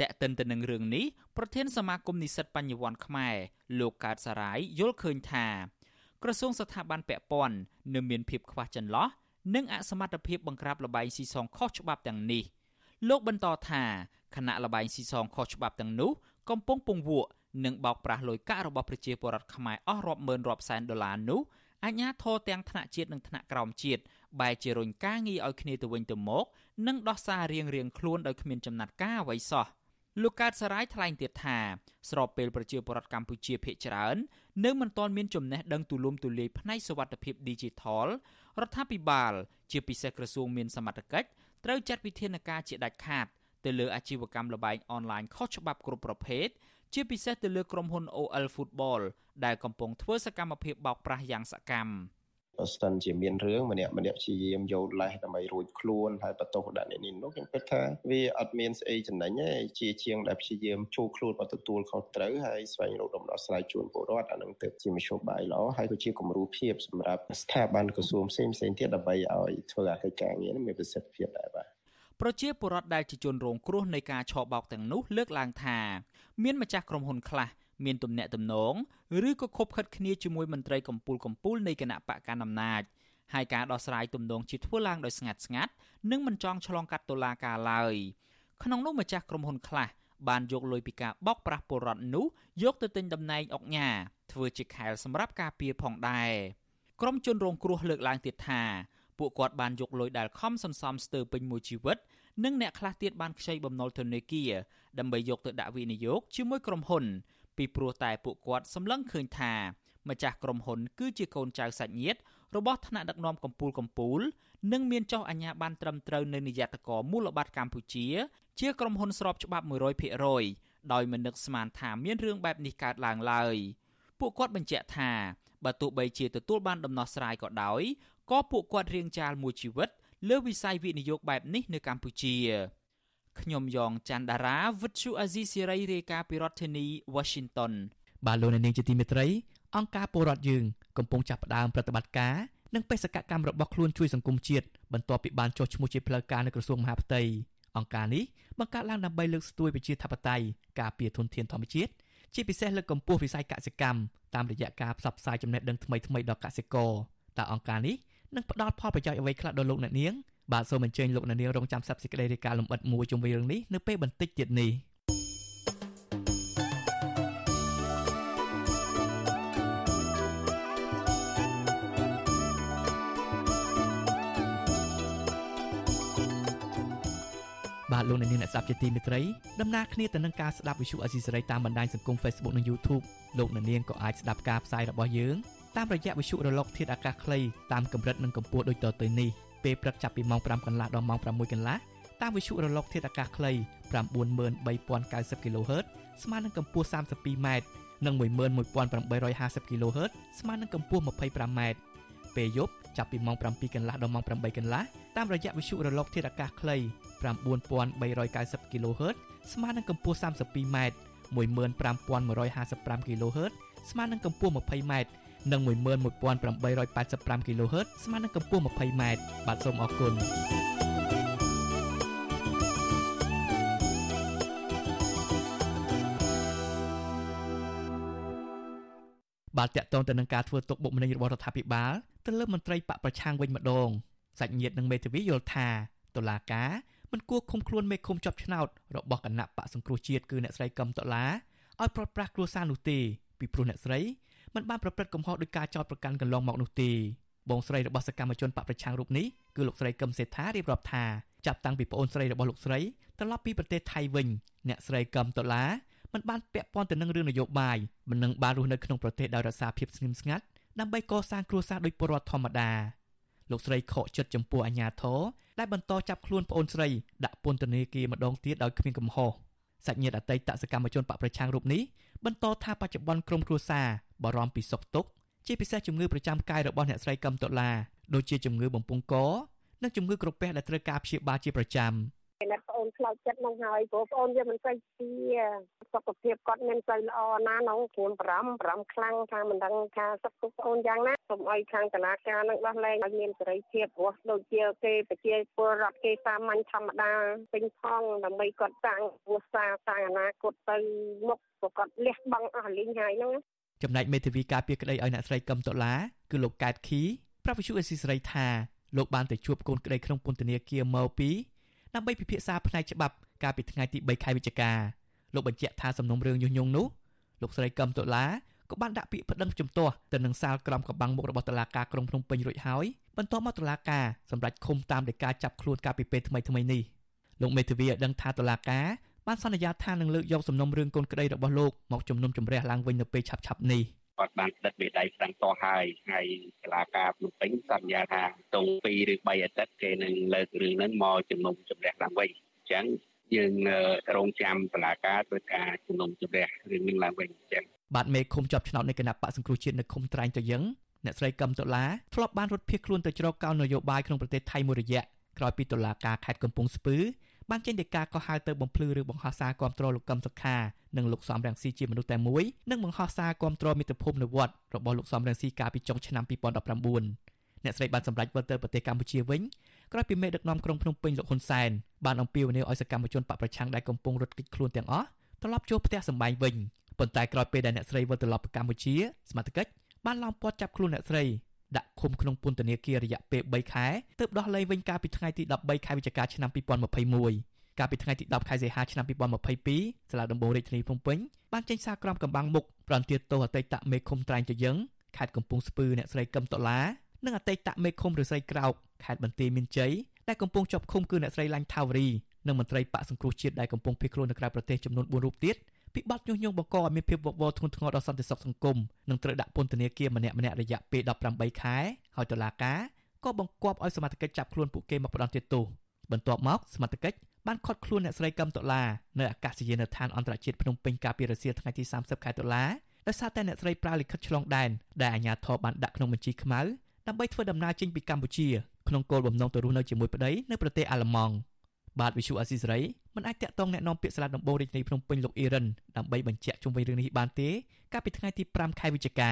តែកតិនទៅនឹងរឿងនេះប្រធានសមាគមនិស្សិតបញ្ញវន្តខ្មែរលោកកើតសារាយយល់ឃើញថាក្រសួងស្ថាប័នពាក់ព័ន្ធនៅមានភាពខ្វះចន្លោះនិងអសមត្ថភាពបង្ក្រាបលបែងស៊ីសងខុសច្បាប់ទាំងនេះលោកបន្តថាគណៈលបែងស៊ីសងខុសច្បាប់ទាំងនោះកំពុងពង្វក់និងបោកប្រាស់លុយកាក់របស់ប្រជាពលរដ្ឋខ្មែរអស់រាប់ម៉ឺនរាប់សែនដុល្លារនោះអាជ្ញាធរទាំងថ្នាក់ជាតិនិងថ្នាក់ក្រោមជាតិបែរជារុញការងារឲ្យគ្នាទៅវិញទៅមក និងដោះសាររៀងរៀងខ្លួនដោយគ្មានចំណាត់ការអ្វីសោះ លោកកើតសរាយថ្លែងទៀតថាស្របពេលប្រជាពលរដ្ឋកម្ពុជាភាគច្រើននៅមិនទាន់មានចំណេះដឹងទូលំទូលាយផ្នែកសុវត្ថិភាព Digital រដ្ឋាភិបាល ជាពិសេសក្រសួងមានសមត្ថកិច្ចត្រូវចាត់វិធានការជាដាច់ខាតទៅលើអាជីវកម្មលបែងអនឡាញខុសច្បាប់គ្រប់ប្រភេទជាពិសេសទៅលើក្រុមហ៊ុន OL Football ដែលកំពុងធ្វើសកម្មភាពបោកប្រាស់យ៉ាងសកម្ម បើស្ទិនជាមានរឿងម្នាក់ម្នាក់ព្យាយាមយកលេសដើម្បីរួចខ្លួនហើយបន្ទោសដាក់នេះនេះនោះខ្ញុំគិតថាវាអត់មានស្អីចំណេញទេជាជាងដែលព្យាយាមជួខ្លួនមកទទួលខុសត្រូវហើយស្វែងរកដំណោះស្រាយជូនពលរដ្ឋអានឹងទៅជាមធ្យោបាយល្អហើយក៏ជាគំរូភាពសម្រាប់ស្ថាប័នក្រសួងផ្សេងផ្សេងទៀតដើម្បីឲ្យធ្វើឲ្យកិច្ចការងារនេះមានប្រសិទ្ធភាពដែរបាទប្រជាពលរដ្ឋដែលជាជនរងគ្រោះនៃការឆបោកទាំងនោះលើកឡើងថាមានម្ចាស់ក្រុមហ៊ុនខ្លះ មានទំនាក់ទំនងឬក៏ខົບខិតគ្នាជាមួយមន្ត្រីកម្ពុជាកម្ពុជានៃគណៈបកកណ្ដាលអំណាចហើយការដោះស្រាយទំនងជាធ្វើឡើងដោយស្ងាត់ស្ងាត់និងមិនចង់ឆ្លងកាត់តុលាការឡើយក្នុងនោះម្ចាស់ក្រុមហ៊ុនខ្លះបានយកលុយពីការបោកប្រាស់ពលរដ្ឋនោះយកទៅទិញតំណែងអុកញ៉ាធ្វើជាខែលសម្រាប់ការពារផងដែរក្រុមជនរងគ្រោះលើកឡើងទៀតថាពួកគាត់បានយកលុយដែលខំសន្សំស្ទើរពេញមួយជីវិតនិងអ្នកខ្លះទៀតបានខ្ចីបំណុលធនាគារដើម្បីយកទៅដាក់វិនិយោគជាមួយក្រុមហ៊ុន ពីព្រោះតែពួកគាត់សម្លឹងឃើញថាម្ចាស់ក្រុមហ៊ុនគឺជាកូនចៅសាច់ញាតិរបស់ថ្នាក់ដឹកនាំកម្ពុជាកម្ពុជានិងមានចុះអាជ្ញាប័ណ្ណត្រឹមត្រូវនៅនាយកតកមូលបត្រកម្ពុជា ជាក្រុមហ៊ុនស្របច្បាប់100%ដោយមិននឹកស្មានថាមានរឿងបែបនេះកើតឡើងឡើយពួកគាត់បញ្ជាក់ថាបើទោះបីជាទទួលបានដំណោះស្រាយក៏ដោយក៏ពួកគាត់រៀងចាលមួយជីវិតលើវិស័យវិនិយោគបែបនេះនៅកម្ពុជា ខ្ញុំយ៉ងច័ន្ទដារាវិទ្យុអាស៊ីសេរីរាយការណ៍ពីរដ្ឋធានី Washington បាទលោកនាងជាទីមេត្រីអង្គការពលរដ្ឋយើងកំពុងចាប់ផ្ដើមប្រតិបត្តិការនិងបេសកកម្មរបស់ខ្លួនជួយសង្គមជាតិបន្ទាប់ពីបានចុះឈ្មោះជាផ្លូវការនៅក្រសួងមហាផ្ទៃអង្គការនេះបង្កើតឡើងដើម្បីលើកស្ទួយប្រជាធិបតេយ្យការពារធនធានធម្មជាតិជាពិសេសលើកកម្ពស់វិស័យកសិកម្មតាមរយៈការផ្សព្វផ្សាយចំណេះដឹងថ្មីៗដល់កសិករតើអង្គការនេះនឹងផ្ដល់ផលប្រយោជន៍អ្វីខ្លះដល់លោកអ្នកនាង បាទសូមអញ្ជើញលោកអ្នកនាងរងចាំស្ដាប់សេចក្តីរាយការណ៍លម្អិតមួយជុំវិញរឿងនេះនៅពេលបន្តិចទៀតនេះបាទលោកអ្នកនាងអ្នកស្ដាប់ជាទីមេត្រីដំណើរគ្នាទៅនឹងការស្ដាប់វិទ្យុអស៊ីសេរីតាមបណ្ដាញសង្គម Facebook និង YouTube លោកអ្នកនាងក៏អាចស្ដាប់ការផ្សាយរបស់យើងតាមរយៈវិទ្យុរលកធាតុអាកាសខ្លីតាមកម្រិតនិងកម្ពស់ដូចតទៅនេះ ពេលព្រឹកចាប់ពីម៉ោង5កន្លះដល់ម៉ោង6កន្លះតាមវិទ្យុរលកធាតុអាកាសខ្លី93090 kHz ស្មើនឹងកម្ពស់ 32m និង11850 kHz ស្មើនឹងកម្ពស់ 25m ពេលយប់ចាប់ពីម៉ោង7កន្លះដល់ម៉ោង8កន្លះតាមរយៈវិទ្យុរលកធាតុអាកាសខ្លី9390 kHz ស្មើនឹងកម្ពស់ 32m 15155 kHz ស្មើនឹងកម្ពស់ 20m និង11885 kHz ស្មើនឹងកម្ពស់ 20m បាទសូមអរគុណបាទតកតងទៅនឹងការធ្វើទុកបុកម្នេញរបស់រដ្ឋាភិបាលទៅលើមន្ត្រីបកប្រឆាំងវិញម្ដងសាច់ញាតិនិងមេធាវីយល់ថាតុលាការមិនគួរឃុំខ្លួនមេឃុំជាប់ឆ្នោតរបស់គណៈបកសង្គ្រោះជាតិគឺអ្នកស្រីកឹមតុលាឲ្យប្រត់ប្រាស់គ្រួសារនោះទេពីព្រោះអ្នកស្រី មិនបានប្រព្រឹត្តកំហុសដោយការចោទប្រកាន់កន្លងមកនោះទេបងស្រីរបស់សកម្មជនបកប្រឆាំងរូបនេះគឺលោកស្រីកឹមសេដ្ឋារៀបរាប់ថាចាប់តាំងពីប្អូនស្រីរបស់លោកស្រីត្រឡប់ពីប្រទេសថៃវិញអ្នកស្រីកឹមតុលាមិនបានពាក់ព័ន្ធទៅនឹងរឿងនយោបាយមិននឹងបានរស់នៅក្នុងប្រទេសដោយរក្សាភាពស្ងៀមស្ងាត់ដើម្បីកសាងគ្រួសារដោយពលរដ្ឋធម្មតាលោកស្រីខកចិត្តចំពោះអាញាធរដែលបន្តចាប់ខ្លួនប្អូនស្រីដាក់ពន្ធនាគារម្ដងទៀតដោយគ្មានកំហុស សាច់ញាតិអតីតសកម្មជនបកប្រឆាំងរូបនេះបន្តថាបច្ចុប្បន្នក្រុមគ្រួសារបារម្ភពីសុខទុក្ខជាពិសេសជំងឺប្រចាំកាយរបស់អ្នកស្រីកឹមតុលាដូចជាជំងឺបំពង់កនិងជំងឺក្រពះដែលត្រូវការព្យាបាលជាប្រចាំ។ ណាត់ប្អូនខ្លោចចិត្តនោះហើយព្រោះប្អូនវាមិនសូវជាសុខភាពគាត់មិនសូវល្អណានោះព្រួនបារម្ភបារម្ភខ្លាំងថាមិនដឹងថាសុខទុក្ខប្អូនយ៉ាងណាសូមឲ្យខាងតឡាការនឹងដោះលែងឲ្យមានសេរីភាពព្រោះដូចជាគេប្រជាពលរដ្ឋគេសាមញ្ញធម្មតាពេញផងដើម្បីគាត់សាងគ្រួសារសាងអនាគតទៅមុខព្រោះគាត់លះបង់អស់លីងហើយហ្នឹងចំណែកមេធាវីការពារក្តីឲ្យអ្នកស្រីកឹមតុលាគឺលោកកែតខីប្រាប់វិទ្យុអេស៊ីស្រីថាលោកបានទៅជួបកូនក្តីក្នុងពន្ធនាគារម៉ូពី ដើម្បីពិភាក្សាផ្នែកច្បាប់កាលពីថ្ងៃទី3ខែវិច្ឆិកាលោកបញ្ជាក់ថាសំណុំរឿងញុះញង់នោះលោកស្រីកឹមតុលាក៏បានដាក់ពាក្យប្តឹងជំទាស់ទៅនឹងសាលក្រមកំបាំងមុខរបស់តុលាការក្រុងភ្នំពេញរួចហើយបន្ទាប់មកតុលាការសម្រេចឃុំតាមដីកាចាប់ខ្លួនកាលពីពេលថ្មីថ្មីនេះលោកមេធាវីឲ្យដឹងថាតុលាការបានសន្យាថានឹងលើកយកសំណុំរឿងកូនក្តីរបស់លោកមកជំនុំជម្រះឡើងវិញនៅពេលឆាប់ៗនេះ។ គាត់បានផ្តិតមេដៃស្ដាំតហើយហើយសាលាការភ្នំពេញសន្យាថាតង2ឬ3អាទិត្យគេនឹងលើករឿងហ្នឹងមកជំនុំជម្រះឡើងវិញអញ្ចឹងយើងរងចាំសាលាការធ្វើការជំនុំជម្រះរឿងនេះឡើងវិញអញ្ចឹងបាទមេឃុំជាប់ឆ្នោតនៃគណៈបកសង្គ្រោះជាតិនៅឃុំត្រែងតយឹងអ្នកស្រីកឹមតុលាធ្លាប់បានរត់ភៀសខ្លួនទៅជ្រកកោននយោបាយក្នុងប្រទេសថៃមួយរយៈក្រោយពីតុលាការខេត្តកំពង់ស្ពឺ បានចេញដីកាកោះហៅទៅបំភ្លឺឬបង្ហោះសារគ្រប់គ្រងលោកកឹមសុខានិងលោកសំរងស៊ីជាមនុស្សតែមួយនិងបង្ហោះសារគ្រប់គ្រងមិត្តភូមិនៅវត្តរបស់លោកសំរងស៊ីកាលពីចុងឆ្នាំ2019អ្នកស្រីបានសម្រេចវិលទៅប្រទេសកម្ពុជាវិញក្រោយពីមេដឹកនាំក្រុងភ្នំពេញលោកហ៊ុនសែនបានអំពាវនាវឲ្យសកម្មជនបកប្រឆាំងដែលកំពុងរត់គេចខ្លួនទាំងអស់ត្រឡប់ចូលផ្ទះសម្បែងវិញប៉ុន្តែក្រោយពេលដែលអ្នកស្រីវិលត្រឡប់ទៅកម្ពុជាសមត្ថកិច្ចបានឡោមព័ទ្ធចាប់ខ្លួនអ្នកស្រី ដាក់ឃុំក្នុងពន្ធនាគាររយៈពេល3ខែទើបដោះលែងវិញកាលពីថ្ងៃទី13ខែវិច្ឆិកាឆ្នាំ2021កាលពីថ្ងៃទី10ខែសីហាឆ្នាំ2022សាលាដំបងរាជធានីភ្នំពេញបានចេញសារក្រមកំបាំងមុខប្រន្ទាទោសអតីតមេឃុំត្រែងចយឹងខេត្តកំពង់ស្ពឺអ្នកស្រីកឹមតឡានិងអតីតមេឃុំឬស្រីក្រោកខេត្តបន្ទាយមានជ័យដែលកំពុងជាប់ឃុំគឺអ្នកស្រីឡាញ់ថាវរីនិងមន្ត្រីបកសង្គ្រោះជាតិដែលកំពុងភៀសខ្លួននៅក្រៅប្រទេសចំនួន4រូបទៀត ពីបទញុះញង់បង្កឲ្យមានភាពវឹកវរធ្ងន់ធ្ងរដល់សន្តិសុខសង្គមនិងត្រូវដាក់ពន្ធនាគារម្នាក់ម្នាក់រយៈពេល18ខែហើយតុលាការក៏បង្គាប់ឲ្យសមត្ថកិច្ចចាប់ខ្លួនពួកគេមកផ្ដន្ទាទោសបន្ទាប់មកសមត្ថកិច្ចបានខត់ខ្លួនអ្នកស្រីកឹមតុលានៅអាកាសយានដ្ឋានអន្តរជាតិភ្នំពេញកាលពីរសៀលថ្ងៃទី30ខែតុលាដោយសារតែអ្នកស្រីប្រើលិខិតឆ្លងដែនដែលអាជ្ញាធរបានដាក់ក្នុងបញ្ជីខ្មៅដើម្បីធ្វើដំណើរចេញពីកម្ពុជាក្នុងគោលបំណងទៅរស់នៅជាមួយប្តីនៅប្រទេសអាល្លឺម៉ង់ បាទវិសុអាស៊ីសេរីមិនអាចតាក់ទងแนะនាំពាក្យសាលាដំបងរាជធានីភ្នំពេញលោកអ៊ីរ៉ានដើម្បីបញ្ជាក់ជុំវិញរឿងនេះបានទេកាលពីថ្ងៃទី5ខែវិច្ឆិកា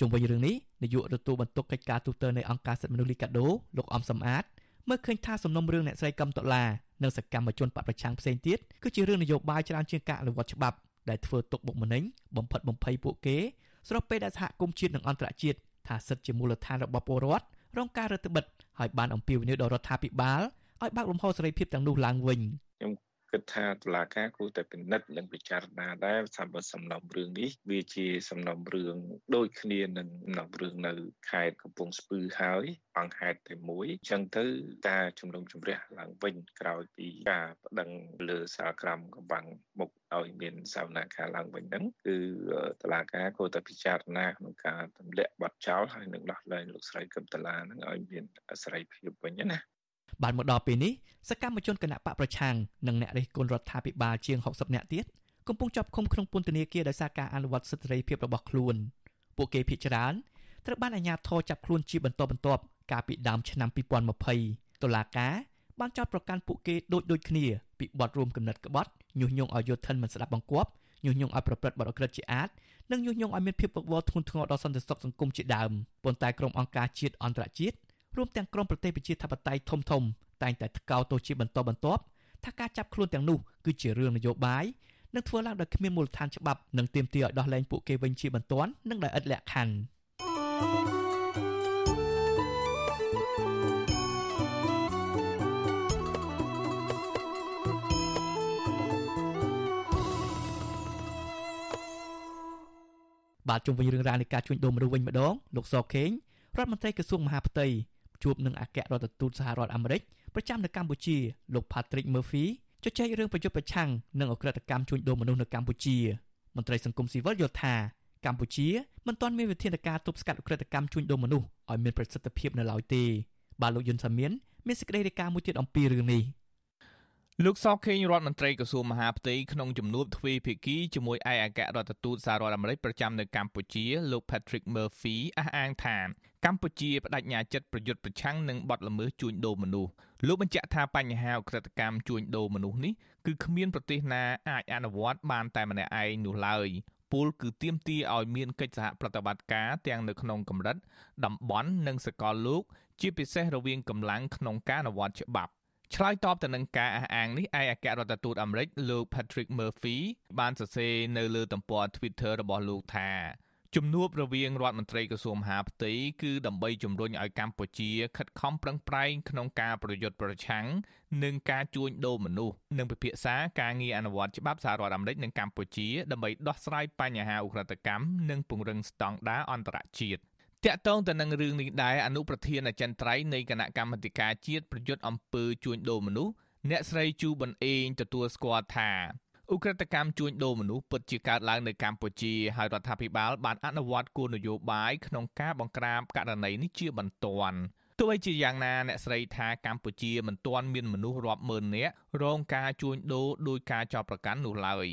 ជុំវិញរឿងនេះនាយកទទួលបន្ទុកកិច្ចការទូតនៃអង្គការសិទ្ធិមនុស្សលីកាដូលោកអំសំអាតមើលឃើញថាសំណុំរឿងអ្នកស្រីកឹមតុលានិងសកម្មជនបកប្រឆាំងផ្សេងទៀតគឺជារឿងនយោបាយច្រើនជាងការអនុវត្តច្បាប់ដែលធ្វើទុកបុកម្នេញបំផិតបំភ័យពួកគេស្របពេលដែលសហគមន៍ជាតិនិងអន្តរជាតិថាសិទ្ធិជាមូលដ្ឋានរបស់ពលរដ្ឋរងការរឹតបន្តឹងហើយបានអំពាវនាវដល់រដ្ឋាភិបាល ឲ្យបើកលំហសេរីភាពទាំងនោះឡើងវិញខ្ញុំគិតថាតុលាការគួរតែពិនិត្យនិងពិចារណាដែរសម្រាប់សំណុំរឿងនេះវាជាសំណុំរឿងដូចគ្នានឹងសំណុំរឿងនៅខេត្តកំពង់ស្ពឺហើយអង្គហេតុតែមួយអញ្ចឹងទៅការជំនុំជម្រះឡើងវិញក្រោយពីការប្តឹងលើសាលក្រមកំបាំងមុខឲ្យមានសវនកម្មឡើងវិញហ្នឹងគឺតឡាការគួរតែពិចារណាក្នុងការទម្លាក់បាត់ចោលហើយនឹងដោះលែងលោកស្រីកឹមតឡាហ្នឹងឲ្យមានសេរីភាពវិញណា បានមកដល់ពេលនេះសកម្មជនគណៈបកប្រឆាំងនិងអ្នករិះគន់រដ្ឋាភិបាលជាង60នាក់ទៀតកំពុងជាប់ឃុំក្នុងពន្ធនាគារដោយសារការអនុវត្តសិទ្ធិសេរីភាពរបស់ខ្លួនពួកគេភ័យច្រើនត្រូវបានអាជ្ញាធរចាប់ខ្លួនជាបន្តបន្ទាប់កាលពីដើមឆ្នាំ2020តុលាការបានចោទប្រកាន់ពួកគេដូចដូចគ្នាពីបទរួមគំនិតក្បត់ញុះញង់ឲ្យយោធិនមិនស្ដាប់បង្គាប់ញុះញង់ឲ្យប្រព្រឹត្តបទអក្រិតជាអាតនិងញុះញង់ឲ្យមានភាពវឹកវរធ្ងន់ធ្ងរដល់សន្តិសុខសង្គមជាដើមប៉ុន្តែក្រុមអង្គការជាតិអន្តរជាតិ រួមទាំងក្រុមប្រទេសប្រជាធិបតេយ្យធំធំតែងតែថ្កោលទោសជាបន្តបន្ទាប់ថាការចាប់ខ្លួនទាំងនោះគឺជារឿងនយោបាយនិងធ្វើឡើងដោយគ្មានមូលដ្ឋានច្បាប់និងទាមទារឲ្យដោះលែងពួកគេវិញជាបន្ទាន់និងដោយឥតលក្ខខណ្ឌបាទជុំវិញរឿងរ៉ាវនៃការជួញដូរមនុស្សវិញម្ដងលោកសខេងរដ្ឋមន្ត្រីក្រសួងមហាផ្ទៃ ជួបនឹងអគ្គរដ្ឋទូតសហរដ្ឋអាមេរិកប្រចាំនៅកម្ពុជាលោក Patrick Murphy ជជែករឿងប្រយុទ្ធប្រឆាំងនឹងអក្រិតកម្មជួញដូរមនុស្សនៅកម្ពុជាមន្ត្រីសង្គមស៊ីវិលយល់ថាកម្ពុជាមិនទាន់មានវិធានការទប់ស្កាត់អក្រិតកម្មជួញដូរមនុស្សឲ្យមានប្រសិទ្ធភាពនៅឡើយទេបាទលោកយុនសាមៀនមានសេចក្តីរាយការណ៍មួយទៀតអំពីរឿងនេះ លោកសខេងរដ្ឋមន្ត្រីក្រសួងមហាផ្ទៃក្នុងជំនួបទ្វេភាគីជាមួយឯកអគ្គរដ្ឋទូតសហរដ្ឋអាមេរិកប្រចាំនៅកម្ពុជាលោក Patrick Murphy អះអាងថាកម្ពុជាបដិញ្ញាចិត្តប្រយុទ្ធប្រឆាំងនឹងបទល្មើសជួញដូរមនុស្សលោកបញ្ជាក់ថាបញ្ហាអក្រិតកម្មជួញដូរមនុស្សនេះគឺគ្មានប្រទេសណាអាចអនុវត្តបានតែម្នាក់ឯងនោះឡើយពលគឺទាមទារឲ្យមានកិច្ចសហប្រតិបត្តិការទាំងនៅក្នុងកម្រិតតំបន់និងសកលលោក ជាពិសេសរវាងកម្លាំងក្នុងការអនុវត្តច្បាប់ ឆ្លើយតបទៅនឹងការអះអាងនេះឯកអគ្គរដ្ឋទូតអាមេរិកលោក Patrick Murphy បានសរសេរនៅលើទំព័រ Twitter របស់លោកថាជំនួបរវាងរដ្ឋមន្ត្រីក្រសួងមហាផ្ទៃគឺដើម្បីជំរុញឲ្យកម្ពុជាខិតខំប្រឹងប្រែងក្នុងការប្រយុទ្ធប្រឆាំងនឹងការជួញដូរមនុស្សនិងពិភាក្សាការងារអនុវត្តច្បាប់សហរដ្ឋអាមេរិកនិងកម្ពុជាដើម្បីដោះស្រាយបញ្ហាឧក្រិដ្ឋកម្មនិងពង្រឹងស្តង់ដារអន្តរជាតិ តាក់ទងទៅនឹងរឿងនេះដែរអនុប្រធានអចិន្ត្រៃយ៍នៃគណៈកម្មាធិការជាតិប្រយុទ្ធអំពើជួញដូរមនុស្សអ្នកស្រីជូប៊ុនអេងទទួលស្គាល់ថាឧក្រិដ្ឋកម្មជួញដូរមនុស្សពិតជាកើតឡើងនៅកម្ពុជាហើយរដ្ឋាភិបាលបានអនុវត្តគោលនយោបាយក្នុងការបង្ក្រាបករណីនេះជាបន្ទាន់ទោះជាយ៉ាងណាអ្នកស្រីថាកម្ពុជាមិនទាន់មានមនុស្សរាប់ម៉ឺននាក់រងការជួញដូរដោយការចោទប្រកាន់នោះឡើយ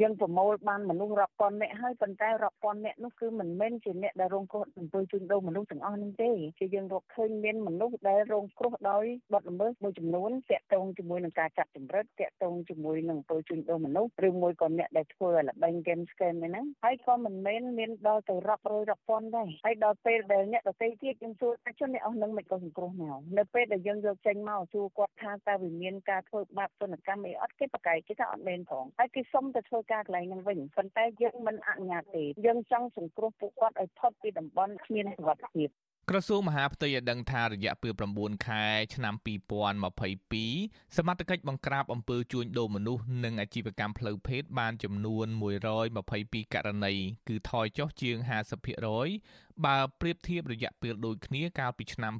យើងប្រមូលបានមនុស្សរាប់ពាន់នាក់ហើយប៉ុន្តែរាប់ពាន់នាក់នោះគឺមិនមែនជាអ្នកដែលរងគ្រោះអំពើជួញដូរមនុស្សទាំងអស់នោះទេជាយើងរកឃើញមានមនុស្សដែលរងគ្រោះដោយបទល្មើសមួយចំនួនតាក់ទងជាមួយនឹងការចាប់ចម្រិតតាក់ទងជាមួយនឹងអំពើជួញដូរមនុស្សឬមួយក៏អ្នកដែលធ្វើល្បែង game scam ហ្នឹងហើយក៏មិនមែនមានដល់ទៅរាប់រយរាប់ពាន់ដែរហើយដល់ពេលដែលអ្នកដទៃទៀតយើងសួរថាជនអ្នកអស់នឹងមិនក៏សង្គ្រោះមកនៅពេលដែលយើងយកចេញមកសួរគាត់ថាតើវាមានការធ្វើបាបទនកម្មអីអត់គេប្រកែកគេថាអត់មែនផងហើយគេសុំទៅធ្វើការកន្លែងហ្នឹងវិញប៉ុន្តែយើងមិនអនុញ្ញាតទេយើងចង់សង្គ្រោះពួកគាត់ឲ្យផុតពីតំបន់គ្មានសុវត្ថិភាព ក្រសួងមហាផ្ទៃឲ្យដឹងថារយៈពេល9ខែឆ្នាំ2022សមត្ថកិច្ចបង្ក្រាបអំពើជួញដូរមនុស្សនិងអាជីវកម្មផ្លូវភេទបានចំនួន122ករណីគឺថយចុះជាង50%បើប្រៀបធៀបរយៈពេលដូចគ្នាកាលពីឆ្នាំ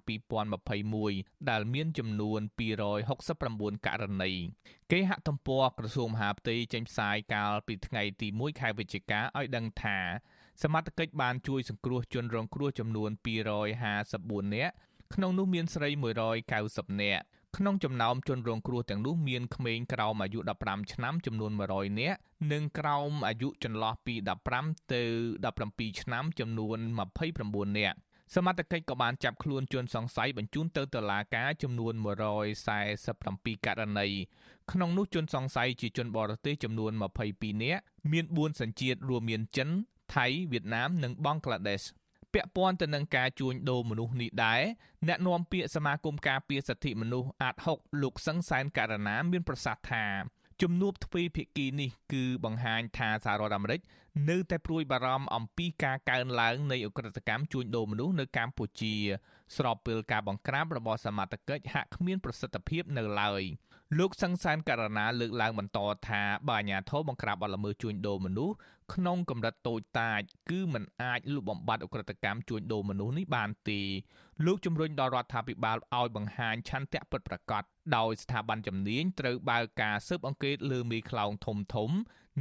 2021ដែលមានចំនួន269ករណីគេហទំព័រក្រសួងមហាផ្ទៃចេញផ្សាយកាលពីថ្ងៃទី1ខែវិច្ឆិកាឲ្យដឹងថា សមត្ថកិច្ចបានជួយសង្គ្រោះជនរងគ្រោះចំនួន254នាក់ក្នុងនោះមានស្រី190នាក់ក្នុងចំណោមជនរងគ្រោះទាំងនោះមានក្មេងក្រោមអាយុ15ឆ្នាំចំនួន100នាក់និងក្រោមអាយុចន្លោះពី15ទៅ17ឆ្នាំចំនួន29នាក់សមត្ថកិច្ចក៏បានចាប់ខ្លួនជនសង្ស័យបញ្ជូនទៅតុលាការចំនួន147ករណីក្នុងនោះជនសង្ស័យជាជនបរទេសចំនួន22នាក់មាន4សញ្ជាតិរួមមានចិន ថៃវៀតណាមនិងបង់ក្លាដេសពាក់ព័ន្ធទៅនឹងការជួញដូរមនុស្សនេះដែរអ្នកនាំពាក្យសមាគមការពារសិទ្ធិមនុស្សអាត6លោកសឹងសែនករណាមានប្រសាសន៍ថាជំនួបទ្វេភាគីនេះគឺបង្ហាញថាសហរដ្ឋអាមេរិកនៅតែព្រួយបារម្ភអំពីការកើនឡើងនៃអ ுக ្រិតកម្មជួញដូរមនុស្សនៅកម្ពុជា ស្របពេលការបង្ក្រាបរបស់សមត្ថកិច្ចហាក់គ្មានប្រសិទ្ធភាពនៅឡើយ លោកសង្សានករណាលើកឡើងបន្តថាបើអាញាធរបង្ក្រាបបទល្មើសជួញដូរមនុស្សក្នុងកម្រិតតូចតាចគឺมันអាចលុបបំបាត់អ ுக ្រិតកម្មជួញដូរមនុស្សនេះបានទេលោកជំរុញដល់រដ្ឋាភិបាលឲ្យបង្ហាញឆន្ទៈពិតប្រាកដដោយស្ថាប័នជំនាញត្រូវបើកការស៊ើបអង្កេតលើមេខ្លោងធំធំ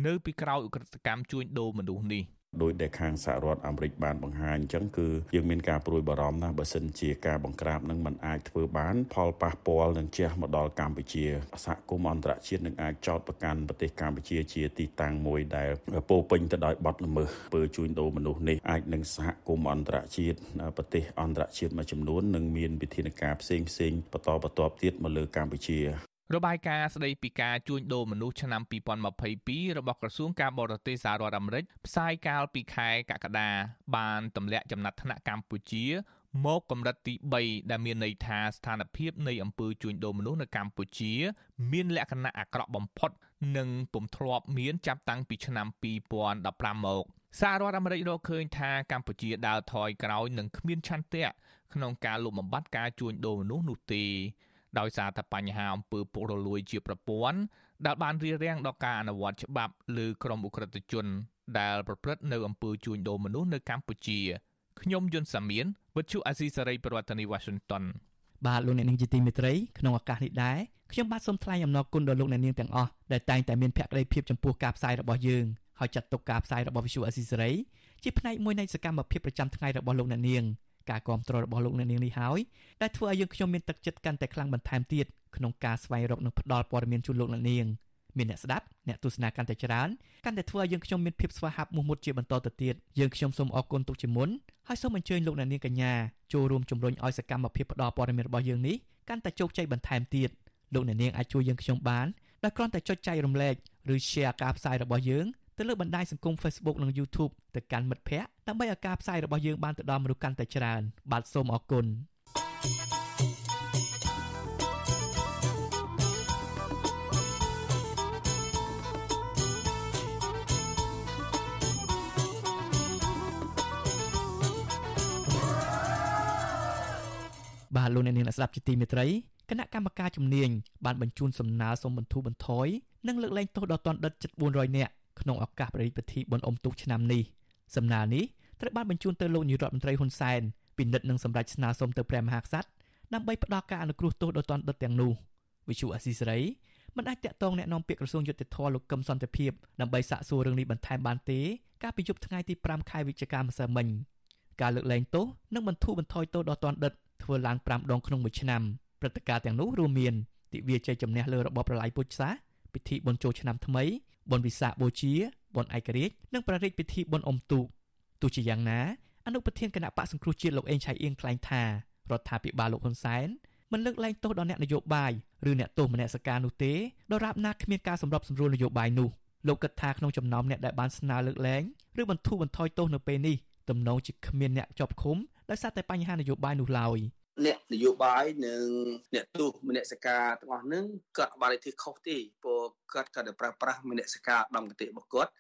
នៅពីក្រោយអ ுக ្រិតកម្មជួញដូរមនុស្សនេះ ដោយដែលខាងសហរដ្ឋអាមេរិកបានបង្ហាញអញ្ចឹងគឺយើងមានការព្រួយបារម្ភណាស់បើសិនជាការបង្ក្រាបនឹងมันអាចធ្វើបាន ផលប៉ះពាល់នឹងជះមកដល់កម្ពុជាសហគមន៍អន្តរជាតិនឹងអាចចោទប្រកាន់ប្រទេសកម្ពុជាជាទីតាំងមួយដែលពោពេញទៅដោយបទល្មើសពើជួញដូរមនុស្សនេះអាចនឹងសហគមន៍អន្តរជាតិប្រទេសអន្តរជាតិមួយចំនួននឹងមានវិធានការផ្សេងផ្សេងបន្តបន្ទាប់ទៀតមកលើកម្ពុជា របាយការណ៍ស្ដីពីការជួញដូរមនុស្សឆ្នាំ2022របស់ក្រសួងការបរទេសសហរដ្ឋអាមេរិកផ្សាយកាលពីខែកក្កដាបានទម្លាក់ចំណាត់ថ្នាក់កម្ពុជាមកកម្រិតទី3ដែលមានន័យថាស្ថានភាពនៃអំពើជួញដូរមនុស្សនៅកម្ពុជា មានលក្ខណៈអាក្រក់បំផុត និងពុំធ្លាប់មានចាប់តាំងពីឆ្នាំ2015មកសហរដ្ឋអាមេរិករកឃើញថាកម្ពុជាដើរថយក្រោយនិងគ្មានឆន្ទៈក្នុងការលុបបំបាត់ការជួញដូរមនុស្សនោះទេ ដោយសារតែបញ្ហាអំពើពុករលួយជាប្រព័ន្ធដែលបានរារាំងដល់ការអនុវត្តច្បាប់លើក្រុមអ ுக ្រិតជន ដែលប្រព្រឹត្តនៅអំពើជួញដូរមនុស្សនៅកម្ពុជាខ្ញុំយុនសាមៀនវិទ្យុអាស៊ីសេរីប្រធានាធិបតី Washington បាទលោកអ្នកនាងជាទីមេត្រីក្នុងឱកាសនេះដែរខ្ញុំបាទសូមថ្លែងអំណរគុណដល់លោកអ្នកនាងទាំងអស់ដែលតែងតែមានភក្ដីភាពចំពោះការផ្សាយរបស់យើងហើយចាត់ទុកការផ្សាយរបស់វិទ្យុអាស៊ីសេរីជាផ្នែកមួយនៃសកម្មភាពប្រចាំថ្ងៃរបស់លោកអ្នកនាង ការគ្រប់គ្រងរបស់លោកអ្នកនាងនេះហើយដែលធ្វើឲ្យយើងខ្ញុំមានទឹកចិត្តកាន់តែខ្លាំងបន្ថែមទៀតក្នុងការស្វែងរកនិងផ្តល់ព័ត៌មានជូនលោកអ្នកនាងមានអ្នកស្ដាប់អ្នកទស្សនាកាន់តែច្រើនកាន់តែធ្វើឲ្យយើងខ្ញុំមានភាពស្វាហាប់មោះមុតជាបន្តទៅទៀតយើងខ្ញុំសូមអរគុណទុកជាមុនហើយសូមអញ្ជើញលោកអ្នកនាងកញ្ញាចូលរួមជំរុញឲ្យសកម្មភាពផ្តល់ព័ត៌មានរបស់យើងនេះកាន់តែជោគជ័យបន្ថែមទៀតលោកអ្នកនាងអាចជួយយើងខ្ញុំបានដោយគ្រាន់តែចុចចែករំលែកឬ share ការផ្សាយរបស់យើងទៅលើបណ្ដាញសង្គម Facebook និង YouTube ទៅកាន់មិត្តភ័ក្តិ ដើម្បីឲ្យការផ្សាយរបស់យើងបានទៅដល់មនុស្សកាន់តែច្រើន បាទសូមអរគុណបាទលោកអ្នកនាងស្ដាប់ជាទីមេត្រីគណៈកម្មការជំនាញបានបញ្ជូនសំណើសុំបន្ធូរបន្ថយនិងលើកលែងទោសដល់ទណ្ឌិតជិត400នាក់ក្នុងឱកាសប្រតិបត្តិបុណ្យអុំទូកឆ្នាំនេះ សំណើនេះត្រូវបានបញ្ជូនទៅលោកនាយរដ្ឋមន្ត្រីហ៊ុនសែនពិនិត្យនិងសម្រេចស្នើសុំទៅព្រះមហាក្សត្រដើម្បីផ្ដល់ការអនុគ្រោះទោសដល់ទណ្ឌិតទាំងនោះវិសុអសីសេរីមិនអាចតាក់ទងแนะនាំពាក្យក្រសួងយុតិធធលោកកឹមសន្តិភាពដើម្បីសាកសួររឿងនេះបន្ថែមបានទេកាលពីយប់ថ្ងៃទី5ខែវិច្ឆិកាម្សិលមិញការលើកលែងទោសនិងបន្ធូរបន្ថយទោសដល់ទណ្ឌិតធ្វើឡើង5ដងក្នុងមួយឆ្នាំព្រឹត្តិការណ៍ទាំងនោះរួមមានទិវាជ័យជំនះលើរបបប្រល័យពូជសាសន៍ពិធីបុណ្យចូលឆ្នាំថ្មីបុណ្យវិសាខបូជា បុណ្យឯករាជ្យនិងប្រតិពិធីបុណ្យអុំទូកទោះជាយ៉ាងណាអនុប្រធានគណៈបកសង្គ្រោះជាតិលោកអេងឆៃអៀងថ្លែងថារដ្ឋាភិបាលលោកហ៊ុនសែនមិនលើកលែងទោសដល់អ្នកនយោបាយឬអ្នកទោសមនសិការនោះទេដរាបណាគ្មានការសម្របសម្រួលនយោបាយនោះលោកគិតថាក្នុងចំណោមអ្នកដែលបានស្នើលើកលែងឬបន្ធូរបន្ថយទោសនៅពេលនេះទំនងជាគ្មានអ្នកជាប់ឃុំដោយសារតែបញ្ហានយោបាយនោះឡើយ អ្នកនយោបាយនិងអ្នកទោសមនសិការទាំងអស់ហ្នឹងគាត់បានធ្វើខុសទេព្រោះគាត់ក៏ប្រើប្រាស់មនសិការដំកតិរបស់គាត់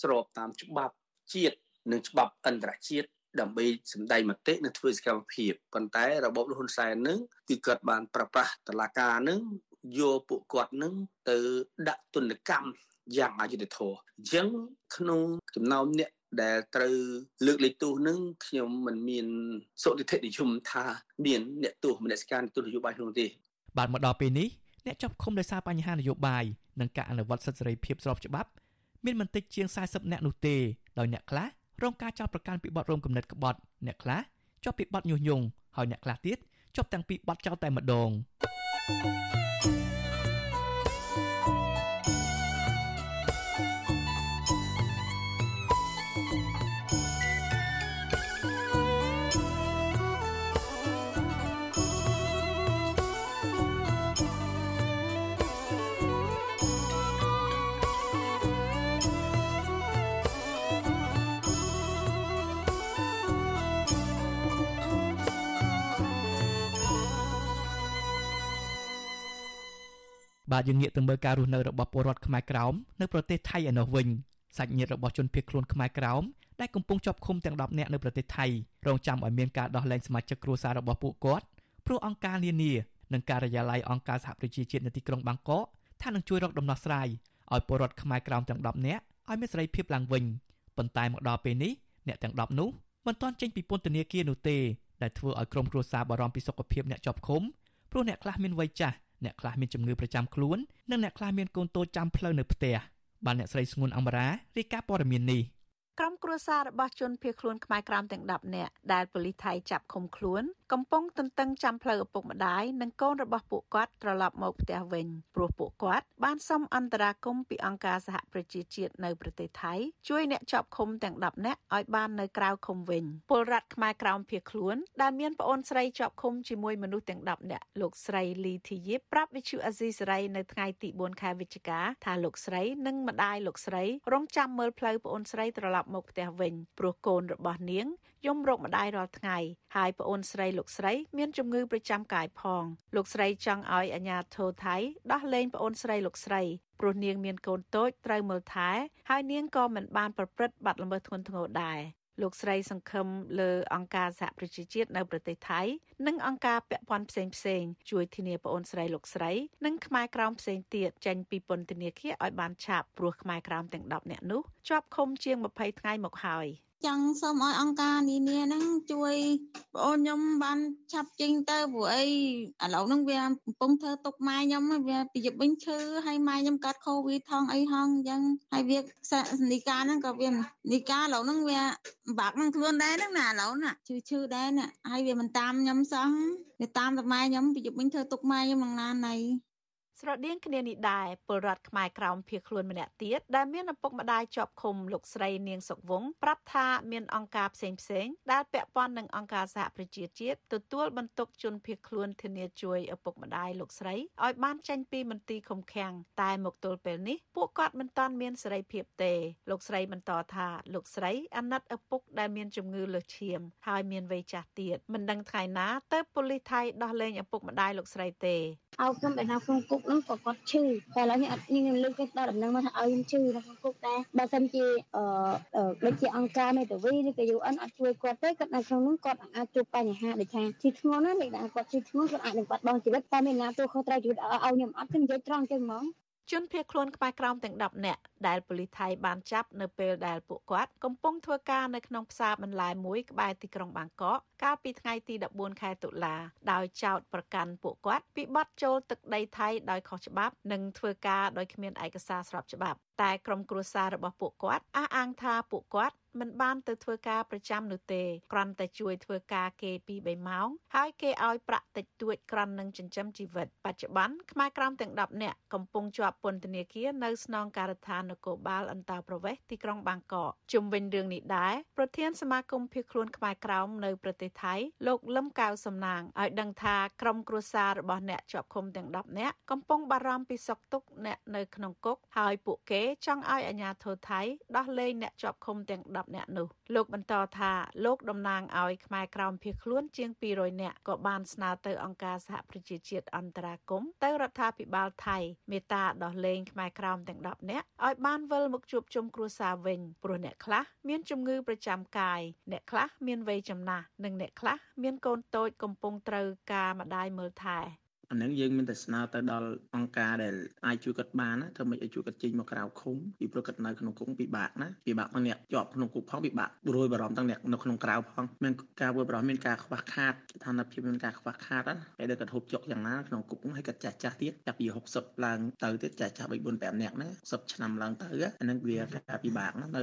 ស្របតាមច្បាប់ជាតិនិងច្បាប់អន្តរជាតិដើម្បីសម្ដែងមតិនិងធ្វើសកម្មភាពប៉ុន្តែរបបលហ៊ុនសែននឹងគឺគាត់បានប្រប្រាស់តឡាការនឹងយកពួកគាត់នឹងទៅដាក់ទណ្ឌកម្មយ៉ាងអយុត្តិធម៌អញ្ចឹងក្នុងចំណោមអ្នក ដែលត្រូវលើកលែងទោសនឹងខ្ញុំមិនមានសុតិធិនិយមថាមានអ្នកទោសមនសិការទោសនយោបាយក្នុងទេបាទមកដល់ពេលនេះអ្នកចាប់ឃុំដោយសារបញ្ហានយោបាយនិងការអនុវត្តសិទ្ធិសេរីភាពស្របច្បាប់មានមិនតិចជាង40នាក់នោះទេដោយអ្នកខ្លះរងការចោទប្រកាន់ពីបទរោមគំនិតក្បត់អ្នកខ្លះជាប់ពីបទញុះញង់ហើយអ្នកខ្លះទៀតជាប់ទាំងពីបទចោទតែម្ដង thank you បាទយើងងាកទៅមើលការរស់នៅរបស់ពលរដ្ឋខ្មែរក្រោមនៅប្រទេសថៃឯនោះវិញសាច់ញាតិរបស់ជនភៀសខ្លួនខ្មែរក្រោមដែលកំពុងជាប់ឃុំទាំង10នាក់នៅប្រទេសថៃរងចាំឲ្យមានការដោះលែងសមាជិកគ្រួសាររបស់ពួកគាត់ព្រោះអង្គការនានានិងការិយាល័យអង្គការសហប្រជាជាតិនៅទីក្រុងបាងកកថានឹងជួយរកដំណោះស្រាយឲ្យពលរដ្ឋខ្មែរក្រោមទាំង10នាក់ឲ្យមានសេរីភាពឡើងវិញប៉ុន្តែមកដល់ពេលនេះអ្នកទាំង10នោះមិនទាន់ចេញពីពន្ធនាគារនោះទេដែលធ្វើឲ្យក្រុមគ្រួសារបារម្ភពីសុខភាពអ្នកជាប់ឃុំព្រោះអ្នកខ្លះមានវ័យចាស់ អ្នកខ្លះមានជំងឺប្រចាំខ្លួននិងអ្នកខ្លះមានកូនតូចចាំផ្លូវនៅផ្ទះបានអ្នកស្រីស្ងួនអមរារាយការណ៍ព័ត៌មាននេះ ក្រុមគ្រួសាររបស់ជនភៀសខ្លួនខ្មែរក្រោមទាំង10នាក់ដែលប៉ូលីសថៃចាប់ឃុំខ្លួនកំពុងទន្ទឹងចាំផ្លូវឪពុកម្ដាយនិងកូនរបស់ពួកគាត់ត្រឡប់មកផ្ទះវិញព្រោះពួកគាត់បានសុំអន្តរាគមន៍ពីអង្គការសហប្រជាជាតិនៅប្រទេសថៃជួយអ្នកជាប់ឃុំទាំង10នាក់ឲ្យបាននៅក្រៅឃុំវិញពលរដ្ឋខ្មែរក្រោមភៀសខ្លួនដែលមានប្អូនស្រីជាប់ឃុំជាមួយមនុស្សទាំង10នាក់លោកស្រីលីធីយីបប្រាប់វិទ្យុអាស៊ីសេរីនៅថ្ងៃទី4ខែវិច្ឆិកាថាលោកស្រីនិងម្ដាយលោកស្រីរងចាំមើលផ្លូវប្អូនស្រីត្រឡប់មកផ្ទះវិញព្រោះកូនរបស់នាងយំរកម្ដាយរាល់ថ្ងៃហើយប្អូនស្រីលោកស្រី មានជំងឺប្រចាំកាយផង លោកស្រីចង់ឲ្យអាជ្ញាធរថៃដោះលែងប្អូនស្រីលោកស្រីព្រោះនាងមានកូនតូចត្រូវមើលថែហើយនាងក៏មិនបានប្រព្រឹត្តបទល្មើសធ្ងន់ធ្ងរដែរ លោកស្រីសង្ឃឹមលើអង្គការសហប្រជាជាតិនៅប្រទេសថៃនិងអង្គការពាក់ព័ន្ធផ្សេងផ្សេងជួយធានាប្អូនស្រីលោកស្រីនិងខ្មែរក្រោមផ្សេងទៀតចេញពីពន្ធនាគារឲ្យបានឆាប់ព្រោះខ្មែរក្រោមទាំង10នាក់នោះជាប់ឃុំជាង20ថ្ងៃមកហើយ។ ចង់សូមឲ្យអង្គការនានាហ្នឹងជួយបងអូនខ្ញុំបានឆាប់ចេញទៅព្រោះអីឥឡូវហ្នឹងវាកំពុងធ្វើទុកម៉ែខ្ញុំវាពីយប់វិញឈឺហើយម៉ែខ្ញុំកាត់កូវីដថងអីហងអញ្ចឹងហើយវានីការហ្នឹងក៏វានីការឥឡូវហ្នឹងវាបាក់នឹងខ្លួនដែរហ្នឹងណាឥឡូវណាឈឺឈឺដែរណាហើយវាមិនតាមខ្ញុំសោះវាតាមតែម៉ែខ្ញុំពីយប់វិញធ្វើទុកម៉ែខ្ញុំនឹងណាណៃ ស្រដៀងគ្នានេះដែរពលរដ្ឋខ្មែរក្រោមភៀសខ្លួនម្នាក់ទៀតដែលមានឪពុកម្ដាយជាប់ឃុំលោកស្រីនាងសុកវងប្រាប់ថាមានអង្គការផ្សេងផ្សេងដែលពាក់ព័ន្ធនឹងអង្គការសហប្រជាជាតិទទួលបន្ទុកជនភៀសខ្លួនធានាជួយឪពុកម្ដាយលោកស្រីឲ្យបានចេញពីមន្ទីរឃុំឃាំងតែមកទល់ពេលនេះពួកគាត់មិនទាន់មានសេរីភាពទេលោកស្រីបន្តថាលោកស្រីអាណិតឪពុកដែលមានជំងឺលើសឈាមហើយមានវ័យចាស់ទៀតមិនដឹងថ្ងៃណាទៅប៉ូលីសថៃដោះលែងឪពុកម្ដាយលោកស្រីទេអោខ្ញុំដែលនៅក្នុងគុកហ្នឹងក៏គាត់ឈឺតែឥឡូវនេះអត់ខ្ញុំលើកគេដល់ដំណឹងមកថាឲ្យខ្ញុំឈឺនៅក្នុងគុកតែបើសិនជាអឺដូចជាអង្គការមេតាវីឬក៏ UN អត់ជួយគាត់ទេគាត់នៅក្នុងនោះគាត់អាចជួបបញ្ហាដូចថាឈឺធ្ងន់ណាដូចថាគាត់ឈឺធ្ងន់គាត់អាចនឹងបាត់បង់ជីវិតតែមានណាទោះខុសត្រូវជីវិតឲ្យខ្ញុំអត់ខ្ញុំនិយាយត្រង់ចឹងហ្មង ជនភៀសខ្លួនក្បែរក្រោមទាំង10នាក់ដែលប៉ូលីសថៃបានចាប់នៅពេលដែលពួកគាត់កំពុងធ្វើការនៅក្នុងផ្សារបន្លែមួយក្បែរទីក្រុងបាងកកកាលពីថ្ងៃទី14ខែតុលាដោយចោទប្រកាន់ពួកគាត់ពីបទចូលទឹកដីថៃដោយខុសច្បាប់និងធ្វើការដោយគ្មានឯកសារស្របច្បាប់តែក្រុមគ្រួសាររបស់ពួកគាត់អះអាងថាពួកគាត់ មិនបានទៅធ្វើការប្រចាំនោះទេគ្រាន់តែជួយធ្វើការគេពី3ម៉ោងហើយគេឲ្យប្រាក់តិចតួចគ្រាន់នឹងចិញ្ចឹមជីវិតបច្ចុប្បន្នខ្មែរក្រមទាំង10នាក់កំពុងជាប់ពន្ធនាគារនៅស្នងការដ្ឋាននគរបាលអន្តរប្រវេសន៍ទីក្រុងបាងកកជុំវិញរឿងនេះដែរប្រធានសមាគមភៀសខ្លួនខ្មែរក្រោមនៅប្រទេសថៃលោកលឹមកៅសំណាងឲ្យដឹងថាក្រុមគ្រួសាររបស់អ្នកជាប់ឃុំទាំង10នាក់កំពុងបារម្ភពីសុខទុក្ខអ្នកនៅក្នុងគុកហើយពួកគេចង់ឲ្យអាជ្ញាធរថៃដោះលែងអ្នកជាប់ឃុំទាំង10នាក់នោះលោកបន្តថាលោកតំណាងឲ្យខ្មែរក្រោមភៀសខ្លួនជាង200នាក់ក៏បានស្នើទៅអង្គការសហប្រជាជាតិអន្តរាគមន៍ទៅរដ្ឋាភិបាលថៃមេត្តាដោះលែងខ្មែរក្រោមទាំង10នាក់ឲ្យបានវិលមកជួបជុំគ្រួសារវិញព្រោះអ្នកខ្លះមានជំងឺប្រចាំកាយអ្នកខ្លះមានវ័យចំណាស់និងអ្នកខ្លះមានកូនតូចកំពុងត្រូវការម្ដាយមើលថែ អានឹងយើងមានតែស្នើទៅដល់អង្គការដែលអាចជួយគាត់បានណាធ្វើម៉េចឲ្យជួយគាត់ចេញមកក្រៅឃុំពីព្រោះគាត់នៅក្នុងគុកពិបាកណាពិបាកទាំងអ្នកជាប់ក្នុងគុកផងពិបាករួយបារម្ភទាំងអ្នកនៅក្នុងក្រៅផងមានការរួយបារម្ភមានការខ្វះខាតស្ថានភាពមានការខ្វះខាតណាពេលដែលគាត់ហូបចុកយ៉ាងណាក្នុងគុកហើយគាត់ចាស់ចាស់ទៀតចាប់ពី60ឡើងទៅទៀតចាស់ចាស់3 4 5នាក់ណា10ឆ្នាំឡើងទៅអានឹងវាការពិបាកណានៅ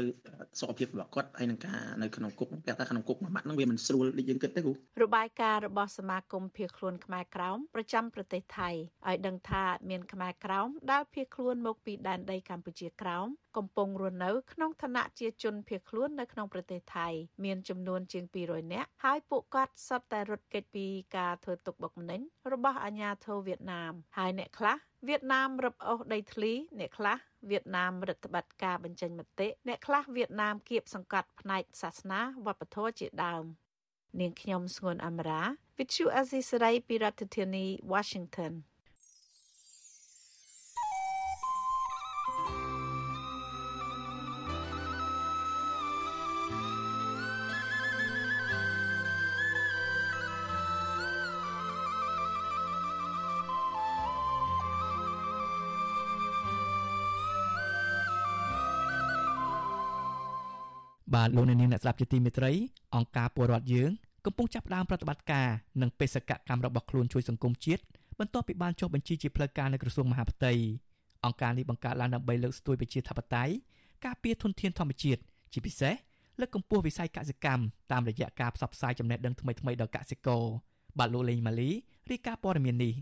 សុខភាពរបស់គាត់ហើយនឹងការនៅក្នុងគុកតែថាក្នុងគុកមួយម៉ាត់ហ្នឹងវាមិនស្រួលដូចយើងគិតទេគ្រូរបាយការណ៍របស់សមាគមភៀសខ្លួនខ្មែរក្រោមប្រចាំប្រទេសថៃឲ្យដឹងថាមានខ្មែរក្រោមដែលភៀសខ្លួនមកពីដែនដីកម្ពុជាក្រោមកំពុងរស់នៅក្នុងឋានៈជាជនភៀសខ្លួននៅក្នុងប្រទេសថៃមានចំនួនជាង200នាក់ហើយពួកគាត់សុទ្ធតែរត់គេចពីការធ្វើទុកបុកម្នេញរបស់អាជ្ញាធរវៀតណាមហើយអ្នកខ្លះវៀតណាមរឹបអូសដីធ្លីអ្នកខ្លះវៀតណាមរដ្ឋបတ်ការបញ្ចេញមតិអ្នកខ្លះវៀតណាមគៀបសង្កត់ផ្នែកសាសនាវប្បធម៌ជាដើម នាងខ្ញុំស្ងួនអមរា Vithu Azisari ពីរដ្ឋធានី Washington បាទលោកអ្នកនាងអ្នកស្ដាប់ជាទីមេត្រីអង្គការពលរដ្ឋយើង កំពុងចាប់ផ្ដើមប្រតិបត្តិការនិងបេសកកម្មរបស់ខ្លួនជួយសង្គមជាតិបន្ទាប់ពីបានចុះបញ្ជីជាផ្លូវការនៅក្រសួងមហាផ្ទៃអង្គការនេះបង្កើតឡើងដើម្បីលើកស្ទួយប្រជាធិបតេយ្យការពារធនធានធម្មជាតិជាពិសេសលើកកម្ពស់វិស័យកសិកម្មតាមរយៈការផ្សព្វផ្សាយចំណេះដឹងថ្មីៗដល់កសិករបាទលោកលេងម៉ាលីរាយការណ៍ព័ត៌មាននេះ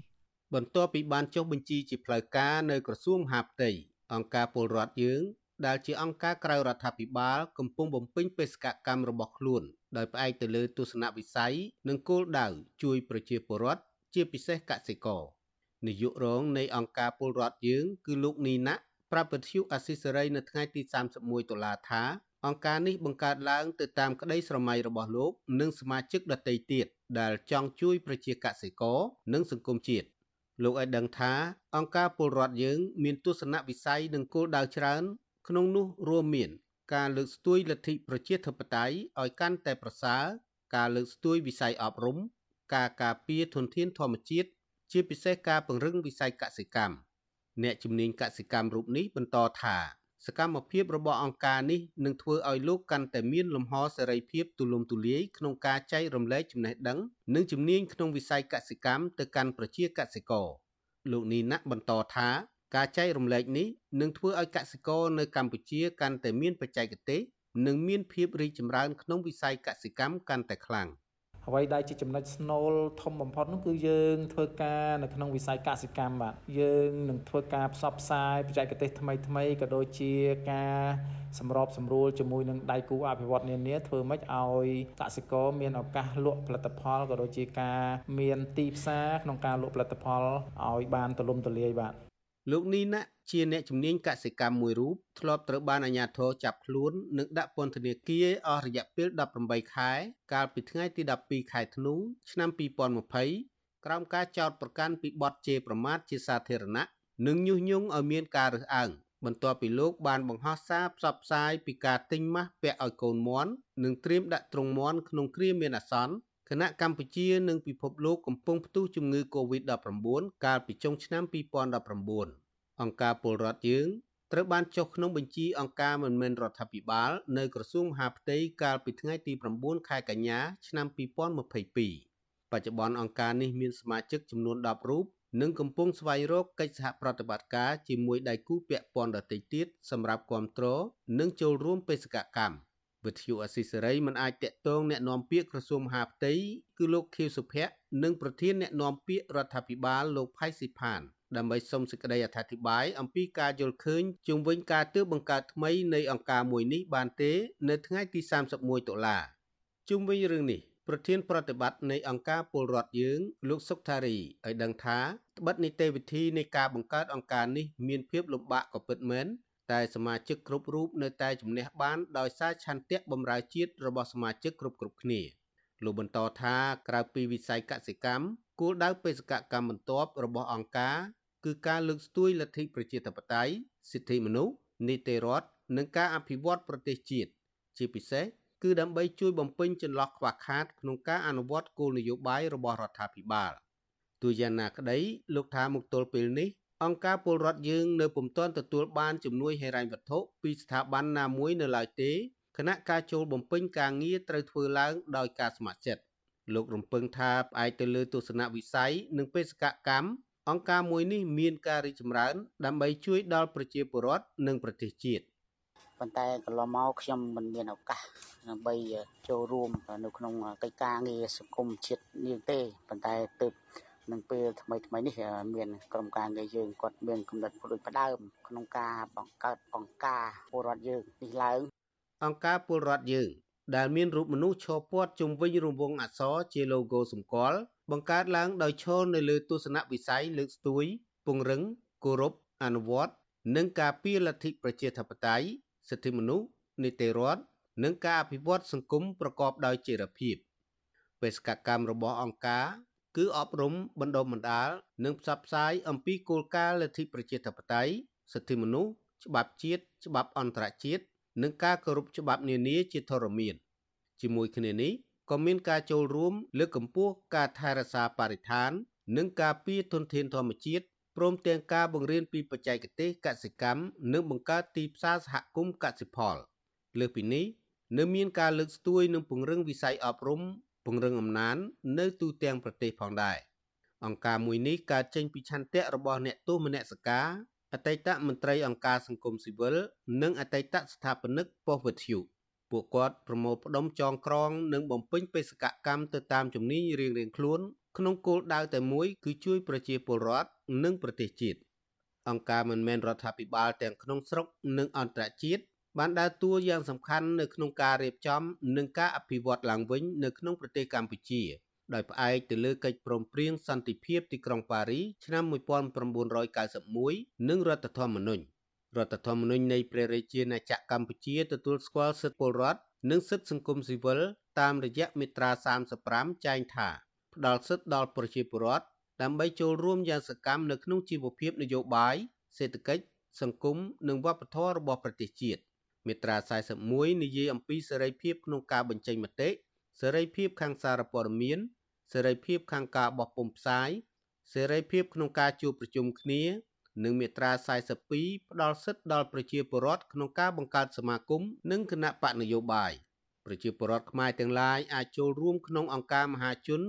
បន្ទាប់ពីបានចុះបញ្ជីជាផ្លូវការនៅក្រសួងមហាផ្ទៃអង្គការពលរដ្ឋយើងដែលជាអង្គការក្រៅរដ្ឋាភិបាលកំពុងបំពេញបេសកកម្មរបស់ខ្លួន ដោយផ្អែកទៅលើទស្សនវិស័យនិងគោលដៅជួយប្រជាពលរដ្ឋជាពិសេសកសិករនាយករងនៃអង្គការពលរដ្ឋយើង គឺលោកនីណាប្រាប់វិទ្យុអាស៊ីសេរីនៅថ្ងៃទី31តុលាថាអង្គការនេះបង្កើតឡើងទៅតាមក្តីស្រមៃរបស់លោក និងសមាជិកដទៃទៀតដែលចង់ជួយប្រជាកសិករនិងសង្គមជាតិលោកឲ្យដឹងថាអង្គការពលរដ្ឋយើង មានទស្សនវិស័យនិងគោលដៅច្រើន ក្នុងនោះរួមមាន ការលើកស្ទួយលទ្ធិប្រជាធិបតេយ្យឲ្យកាន់តែប្រសើរការលើកស្ទួយវិស័យអប់រំ ការការពារធនធានធម្មជាតិជាពិសេសការពង្រឹងវិស័យកសិកម្មអ្នកជំនាញកសិកម្មរូបនេះបន្តថាសកម្មភាពរបស់អង្គការនេះនឹងធ្វើឲ្យលោកកាន់តែមានលំហសេរីភាពទូលំទូលាយក្នុងការចែករំលែកចំណេះដឹង និងជំនាញក្នុងវិស័យកសិកម្មទៅកាន់ប្រជាកសិករលោកនីណាក់បន្តថា ការចែករំលែកនេះនឹងធ្វើឲ្យកសិករនៅកម្ពុជាកាន់តែមានបច្ចេកទេសនិងមានភាពរីកចម្រើនក្នុងវិស័យកសិកម្មកាន់តែខ្លាំង។អ្វីដែលជាចំណុចស្នូលធំបំផុតនោះគឺយើងធ្វើការនៅក្នុងវិស័យកសិកម្មបាទយើងនឹងធ្វើការផ្សព្វផ្សាយបច្ចេកទេសថ្មីថ្មីក៏ដូចជាការសម្របសម្រួលជាមួយនឹងដៃគូអភិវឌ្ឍនានាធ្វើម៉េចឲ្យកសិករមានឱកាសលក់ផលិតផលក៏ដូចជាការមានទីផ្សារក្នុងការលក់ផលិតផលឲ្យបានទូលំទូលាយបាទ លោកនីណាជាអ្នកជំនាញកសិកម្មមួយរូបធ្លាប់ត្រូវបានអាជ្ញាធរចាប់ខ្លួននិងដាក់ពន្ធនាគារអស់រយៈពេល18ខែ កាលពីថ្ងៃទី12ខែធ្នូឆ្នាំ2020ក្រោមការចោទប្រកាន់ពីបទជេរប្រមាថជាសាធារណៈនិងញុះញង់ឲ្យមានការរើសអើងបន្ទាប់ពីលោកបានបង្ហោះសារផ្សព្វផ្សាយពីការទិញម៉ាស់ពាក់ឲ្យកូនមន់និងត្រៀមដាក់ទ្រង់មន់ក្នុងគ្រាមានអាសន្ន គណៈកម្ពុជានិងពិភពលោកកំពុងផ្ទុះជំងឺ Covid-19 កាលពីចុងឆ្នាំ2019អង្គការពលរដ្ឋយើងត្រូវបានចុះក្នុងបញ្ជីអង្គការមិនមែនរដ្ឋាភិបាល នៅក្រសួងមហាផ្ទៃកាលពីថ្ងៃទី9ខែកញ្ញាឆ្នាំ2022បច្ចុប្បន្នអង្គការនេះមានសមាជិកចំនួន10រូបនិងកំពុងស្វែងរកកិច្ចសហប្រតិបត្តិការជាមួយដៃគូពាក់ព័ន្ធដទៃទៀតសម្រាប់គ្រប់គ្រងនិងចូលរួមបេសកកម្ម។ វិទ្យុអស៊ីសេរីមិនអាចតាក់ទងអ្នកនាំពាក្យក្រសួងមហាផ្ទៃគឺលោកខៀវសុភ័ក្រនិងប្រធានអ្នកនាំពាក្យរដ្ឋាភិបាលលោកផៃស៊ីផានដើម្បីសុំសេចក្តីអធិប្បាយអំពីការយល់ឃើញជុំវិញការទើបបង្កើតថ្មីនៃអង្គការមួយនេះបានទេ នៅថ្ងៃទី31តុលាជុំវិញរឿងនេះប្រធានប្រតិបត្តិនៃអង្គការពលរដ្ឋយើង លោកសុកថារីឲ្យដឹងថាត្បិតនីតិវិធីនៃការបង្កើតអង្គការនេះមានភាពលំបាកក៏ពិតមែន តែសមាជិកគ្រប់រូបនៅតែជំនះបានដោយសារឆន្ទៈបម្រើជាតិរបស់សមាជិកគ្រប់គ្រប់គ្នាលោកបន្តថាក្រៅពីវិស័យកសិកម្មគោលដៅបេសកកម្មបន្ទាប់របស់អង្គការគឺការលើកស្ទួយលទ្ធិប្រជាធិបតេយ្យសិទ្ធិមនុស្សនីតិរដ្ឋនិងការអភិវឌ្ឍប្រទេសជាតិជាពិសេសគឺដើម្បីជួយបំពេញចន្លោះខ្វះខាតក្នុងការអនុវត្តគោលនយោបាយរបស់រដ្ឋាភិបាលទោះយ៉ាងណាក្តីលោកថាមកទល់ពេលនេះ អង្គការពលរដ្ឋយើងនៅពុំទាន់ទទួលបានជំនួយហិរញ្ញវត្ថុពីស្ថាប័នណាមួយនៅឡើយទេគណៈការចូលបំពេញការងារត្រូវធ្វើឡើងដោយការស្ម័គ្រចិត្តលោករំពឹងថាផ្អែកទៅលើទស្សនវិស័យនិងបេសកកម្មអង្គការមួយនេះមានការរីកចម្រើន ដើម្បីជួយដល់ប្រជាពលរដ្ឋនិងប្រទេសជាតិប៉ុន្តែកន្លងមកខ្ញុំមិនមានឱកាសដើម្បីចូលរួមនៅក្នុងកិច្ចការងារសង្គមជាតិនេះទេប៉ុន្តែទើប នឹងពេលថ្មីថ្មីនេះមានក្រុមការងារយើងគាត់មានគំនិតដូចផ្ដើមក្នុងការបង្កើតអង្គការពលរដ្ឋយើងនេះឡើងអង្គការពលរដ្ឋយើងដែលមានរូបមនុស្សឈរព័ទ្ធជុំវិញរង្វង់អក្សរជា logo សម្គាល់បង្កើតឡើងដោយឈរនៅលើទស្សនវិស័យលើកស្ទួយ ពង្រឹងគោរពអនុវត្តនិងការពារលទ្ធិប្រជាធិបតេយ្យសិទ្ធិមនុស្សនីតិរដ្ឋនិងការអភិវឌ្ឍសង្គមប្រកបដោយចីរភាពបេសកកម្មរបស់អង្គការ គឺអប់រំបណ្ដុំបណ្ដាលនិងផ្សព្វផ្សាយអំពីគោលការណ៍លទ្ធិប្រជាធិបតេយ្យសិទ្ធិមនុស្សច្បាប់ជាតិច្បាប់អន្តរជាតិនិងការគោរពច្បាប់នានាជាធរមានជាមួយគ្នានេះក៏មានការចូលរួមលើកកម្ពស់ការថែរក្សាបរិស្ថាន និងការពារធនធានធម្មជាតិព្រមទាំងការបង្រៀនពីបច្ចេកទេសកសិកម្មនិងបង្កើតទីផ្សារសហគមន៍កសិផលលើសពីនេះនៅមានការលើកស្ទួយនិងពង្រឹងវិស័យអប់រំ ពង្រឹងអំណាចនៅទូទាំងប្រទេសផងដែរអង្គការមួយនេះកើតចេញពីឆន្ទៈរបស់អ្នកទោសមនសិការអតីតមន្ត្រីអង្គការសង្គមស៊ីវិលនិងអតីតស្ថាបនិកប៉ុស្តិ៍វិទ្យុពួកគាត់ប្រមូលផ្ដុំចងក្រង និងបំពេញបេសកកម្មទៅតាមជំនាញរៀងៗខ្លួន ក្នុងគោលដៅតែមួយគឺជួយប្រជាពលរដ្ឋនិងប្រទេសជាតិអង្គការមិនមែនរដ្ឋាភិបាលទាំងក្នុងស្រុកនិងអន្តរជាតិ បានដើរតួយ៉ាងសំខាន់នៅក្នុងការរៀបចំនិងការអភិវឌ្ឍឡើងវិញនៅក្នុងប្រទេសកម្ពុជា ដោយផ្អែកទៅលើកិច្ចព្រមព្រៀងសន្តិភាពទីក្រុងប៉ារីឆ្នាំ1991និងរដ្ឋធម្មនុញ្ញរដ្ឋធម្មនុញ្ញនៃព្រះរាជាណាចក្រកម្ពុជាទទួលស្គាល់សិទ្ធិពលរដ្ឋនិងសិទ្ធិសង្គមស៊ីវិលតាមរយៈមាត្រា35ចែងថាផ្ដល់សិទ្ធិដល់ប្រជាពលរដ្ឋដើម្បីចូលរួមយ៉ាងសកម្មនៅក្នុងជីវភាពនយោបាយសេដ្ឋកិច្ចសង្គមនិងវប្បធម៌របស់ប្រទេសជាតិ មាត្រា41និយាយអំពីសេរីភាពក្នុងការបញ្ចេញមតិសេរីភាពខាងសារព័ត៌មានសេរីភាពខាងការបោះពុម្ពផ្សាយសេរីភាពក្នុងការជួបប្រជុំគ្នានិងមាត្រា42ផ្ដល់សិទ្ធិដល់ប្រជាពលរដ្ឋក្នុងការបង្កើតសមាគមនិងគណៈបកនយោបាយប្រជាពលរដ្ឋខ្មែរទាំងឡាយអាចចូលរួមក្នុងអង្គការមហាជន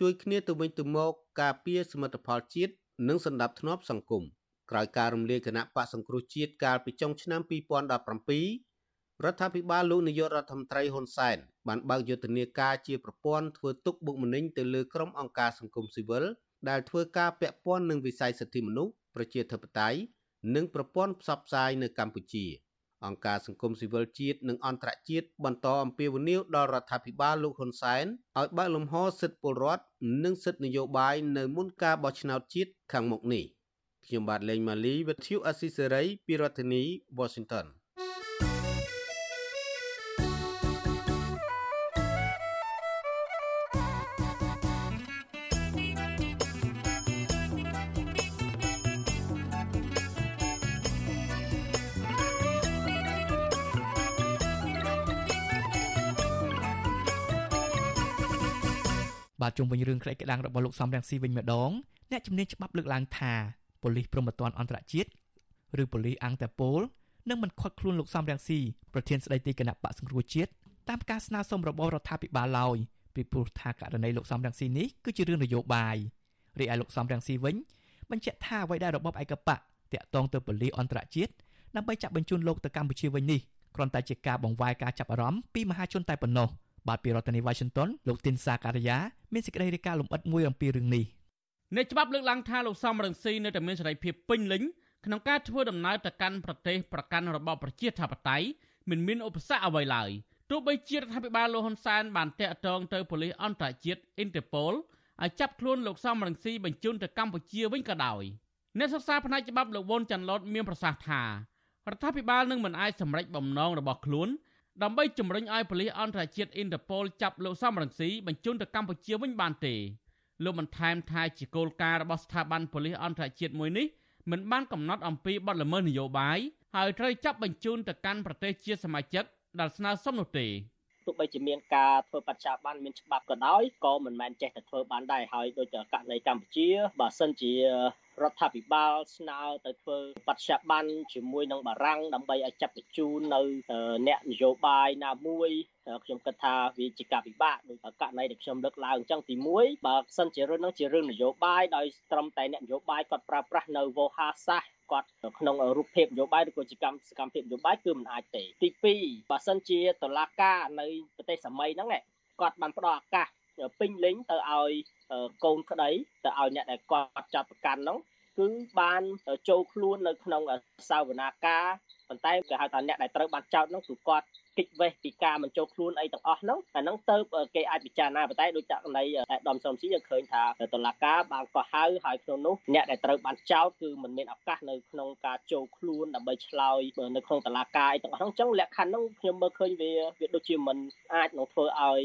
ជួយគ្នាទៅវិញទៅមកការពារសមិទ្ធផលជាតិនិងសន្តិភាពសង្គម ក្រោយការរំលាយគណៈបកសង្គ្រោះជាតិកាលពីចុងឆ្នាំ2017រដ្ឋាភិបាលលោកនាយករដ្ឋមន្ត្រីហ៊ុនសែនបានបើកយុទ្ធនាការជាប្រព័ន្ធធ្វើទុកបុកម្នេញទៅលើក្រុមអង្គការសង្គមស៊ីវិលដែលធ្វើការពាក់ព័ន្ធនឹងវិស័យសិទ្ធិមនុស្សប្រជាធិបតេយ្យនិងប្រព័ន្ធផ្សព្វផ្សាយនៅកម្ពុជា អង្គការសង្គមស៊ីវិលជាតិនិងអន្តរជាតិបន្តអំពាវនាវដល់រដ្ឋាភិបាលលោកហ៊ុនសែនឲ្យបើកលំហសិទ្ធិពលរដ្ឋនិងសិទ្ធិនយោបាយនៅមុនការបោះឆ្នោតជាតិខាងមុខនេះ ខ្ញុំបាទលេងម៉ាលីវិទ្យុអស៊ីសេរីពីរដ្ឋធានី Washington បាទជុំវិញរឿងក្តីក្តាំងរបស់លោកសំរងស៊ីវិញម្ដងអ្នកជំនាញច្បាប់លើកឡើងថា ប៉ូលីសព្រំប្រទានអន្តរជាតិឬប៉ូលីសអង្គតាប៉ូលនឹងមិនខាត់ខ្លួនលោកសំរងស៊ីប្រធានស្ដីទីគណៈបកសង្គ្រោះជាតិតាមការស្នើសុំរបស់រដ្ឋាភិបាលឡើយពីព្រោះថាករណីលោកសំរងស៊ីនេះគឺជារឿងនយោបាយរីឯលោកសំរងស៊ីវិញបញ្ជាក់ថាអ្វីដែលរបបឯកបកតាក់ទងទៅប៉ូលីសអន្តរជាតិដើម្បីចាប់បញ្ជូនលោកទៅកម្ពុជាវិញនេះគ្រាន់តែជាការបង្វែរការចាប់អារម្មណ៍ពីមហាជនតែប៉ុណ្ណោះបាទពីរដ្ឋធានី Washington លោកទីនសាការីយ៉ាមានសេចក្តីរាយការណ៍លម្អិតមួយអំពីរឿងនេះ អ្នកច្បាប់លើកឡើងថាលោកសំរងស៊ីនៅតែមានសេរីភាពពេញលេញក្នុងការធ្វើដំណើរទៅកាន់ប្រទេសប្រកាន់របបប្រជាធិបតេយ្យមិនមានឧបសគ្គអ្វីឡើយទោះបីជារដ្ឋាភិបាលលោកហ៊ុនសែនបានតាក់ទងទៅប៉ូលីសអន្តរជាតិ Interpol ឲ្យចាប់ខ្លួនលោកសំរងស៊ីបញ្ជូនទៅកម្ពុជាវិញក៏ដោយអ្នកសិក្សាផ្នែកច្បាប់លោកវុនចាន់ឡុតមានប្រសាសន៍ថារដ្ឋាភិបាលនឹងមិនអាចសម្រេចបំណងរបស់ខ្លួនដើម្បីជំរុញឲ្យប៉ូលីសអន្តរជាតិអ៊ីនតឺប៉ូលចាប់លោកសំរងស៊ីបញ្ជូនទៅកម្ពុជាវិញបានទេ លោកបន្ថែមថាជាគោលការណ៍របស់ស្ថាប័នប៉ូលីសអន្តរជាតិមួយនេះមិនបានកំណត់អំពីបទល្មើសនយោបាយហើយត្រូវចាប់បញ្ជូនទៅកាន់ប្រទេសជាសមាជិកដែលស្នើសុំនោះទេទោះបីជាមានការធ្វើបច្ចាបានមានច្បាប់ក៏ដោយក៏មិនមែនចេះតែធ្វើបានដែរហើយដូចករណីកម្ពុជាបើសិនជារដ្ឋាភិបាលស្នើទៅធ្វើបច្ចុប្បន្នជាមួយនឹងបារាំងដើម្បីឲ្យចាប់បញ្ជូននៅអ្នកនយោបាយណាមួយ ខ្ញុំគិតថាវាជាការពិបាកដោយករណីដែលខ្ញុំលើកឡើងអញ្ចឹងទី1បើសិនជារឿងនោះជារឿងនយោបាយដោយត្រឹមតែអ្នកនយោបាយគាត់ប្រើប្រាស់នៅវោហារសាស្ត្រគាត់ក្នុងរូបភាពនយោបាយឬក៏ជាកម្មសកម្មភាពនយោបាយគឺមិនអាចទេទី2បើសិនជាតឡាការនៅប្រទេសសម័យហ្នឹងគាត់បានផ្ដល់ឱកាសពេញលេញទៅឲ្យកូនក្តីទៅឲ្យអ្នកដែលគាត់ចាប់ប្រកាន់ហ្នឹងគឺបានចូលខ្លួននៅក្នុងសាវនាការប៉ុន្តែគេហៅថាអ្នកដែលត្រូវបានចោទហ្នឹងគឺគាត់ គិតវេះពីការមិនចូលខ្លួនអីទាំងអស់ហ្នឹងអាហ្នឹងទៅគេអាចពិចារណាប៉ុន្តែដូចករណីដំសំស៊ីយើងឃើញថាតឡាការបានកោះហៅហើយក្នុងនោះអ្នកដែលត្រូវបានចោទគឺមិនមានឱកាសនៅក្នុងការចូលខ្លួនដើម្បីឆ្លើយនៅក្នុងតឡាការអីទាំងអស់ហ្នឹងអញ្ចឹងលក្ខខណ្ឌហ្នឹងខ្ញុំមើលឃើញវាវាដូចជាមិនអាចនឹងធ្វើឲ្យ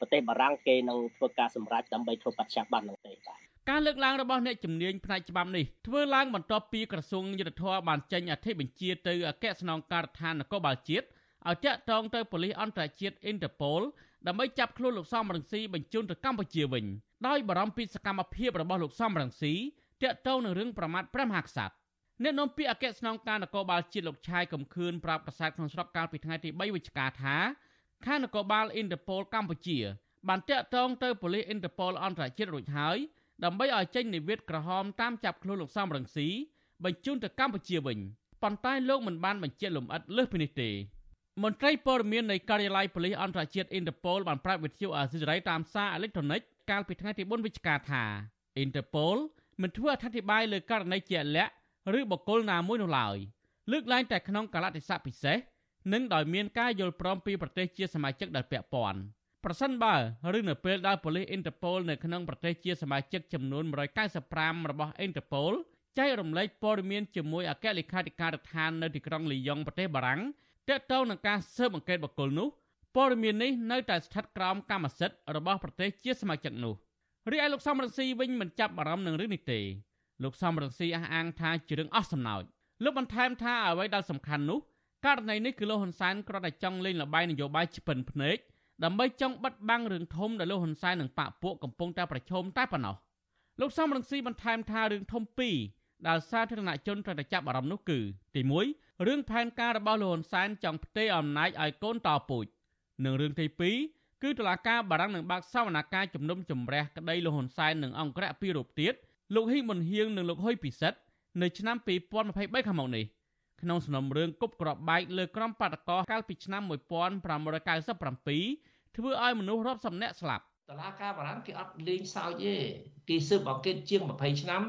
ប្រទេសបារាំងគេនឹងធ្វើការសម្រេចដើម្បីធ្វើបច្ចាប័នហ្នឹងទេបាទការលើកឡើងរបស់អ្នកជំនាញផ្នែកច្បាប់នេះធ្វើឡើងបន្ទាប់ពីក្រសួងយុទ្ធភ័ពបានចេញអធិបញ្ជាទៅអគ្គស្នងការដ្ឋាននគរបាលជាតិ ឲ្យតាក់ទងទៅប៉ូលីសអន្តរជាតិ Interpol ដើម្បីចាប់ខ្លួនលោកសំរងស៊ីបញ្ជូនទៅកម្ពុជាវិញដោយបារម្ភពីសកម្មភាពរបស់លោកសំរងស៊ីតាក់ទងនឹងរឿងប្រមាថព្រះមហាក្សត្រអ្នកនាំពាក្យអគ្គស្នងការនគរបាលជាតិលោកឆាយកំខឿនប្រាប់ប្រសាទក្នុងស្រុកកាលពីថ្ងៃទី3វិច្ឆិកាថាខាងនគរបាល Interpol កម្ពុជាបានតាក់ទងទៅប៉ូលីស Interpol អន្តរជាតិរួចហើយដើម្បីឲ្យចេញនិវេតក្រហមតាមចាប់ខ្លួនលោកសំរងស៊ីបញ្ជូនទៅកម្ពុជាវិញប៉ុន្តែលោកមិនបានបញ្ជាក់លម្អិតលើសពីនេះទេ មន្ត្រីព័ត៌មាននៃការិយាល័យប៉ូលីសអន្តរជាតិ Interpol បានប្រាប់វិទ្យុអាស៊ីសេរីតាមសារអេឡិចត្រូនិកកាលពីថ្ងៃទី4វិច្ឆិកាថា Interpol មិនធ្វើអត្ថាធិប្បាយលើករណីជាក់លាក់ឬបុគ្គលណាមួយនោះឡើយលើកឡើងតែក្នុងកលៈទេសៈពិសេសនិងដោយមានការយល់ព្រមពីប្រទេសជាសមាជិកដែលពាក់ព័ន្ធប្រសិនបើឬនៅពេលដែលប៉ូលីស Interpol នៅក្នុងប្រទេសជាសមាជិកចំនួន195របស់ Interpol ចែករំលែកព័ត៌មានជាមួយអគ្គលេខាធិការដ្ឋាននៅទីក្រុងលីយ៉ុងប្រទេសបារាំង ទាក់ទងនឹងការស៊ើបអង្កេតបុគ្គលនោះព័ត៌មាននេះនៅតែស្ថិតក្រោមកម្មសិទ្ធិរបស់ប្រទេសជាសមាជិកនោះរីឯលោកសំរងស៊ីវិញមិនចាប់អារម្មណ៍នឹងរឿងនេះទេលោកសំរងស៊ីអះអាងថាជារឿងអស់សំណើចលោកបន្ថែមថាអ្វីដែលសំខាន់នោះករណីនេះគឺលោកហ៊ុនសែនគ្រាន់តែចង់លេងល្បែងនយោបាយឆ្ពិនភ្នែកដើម្បីចង់បិទបាំងរឿងធំដែលលោកហ៊ុនសែននិងបកពួកកំពុងតែប្រឈមតែប៉ុណ្ណោះលោកសំរងស៊ីបន្ថែមថារឿងធំពីរ ដែលសាធារណជនត្រូវតែចាប់អារម្មណ៍នោះគឺទី1រឿងផែនការរបស់លោកហ៊ុនសែនចង់ផ្ទេរអំណាចឲ្យកូនតពូជនិងរឿងទី2គឺតុលាការបារាំងនឹងបើកសវនកម្មជំនុំជម្រះក្តីលោកហ៊ុនសែននិងអង្គរៈពីររូបទៀតលោកហ៊ីមុនហៀងនិងលោកហ៊ុយពិសិដ្ឋនៅឆ្នាំ2023ខាងមុខនេះក្នុងសំណុំរឿងគប់ក្របបែកលើក្រុមបាតកោកាលពីឆ្នាំ1597ធ្វើឲ្យមនុស្សរាប់សិបនាក់ស្លាប់តឡាការបារាំងគេអត់លេងសើចទេគេស៊ើបអង្កេតជាង20ឆ្នាំ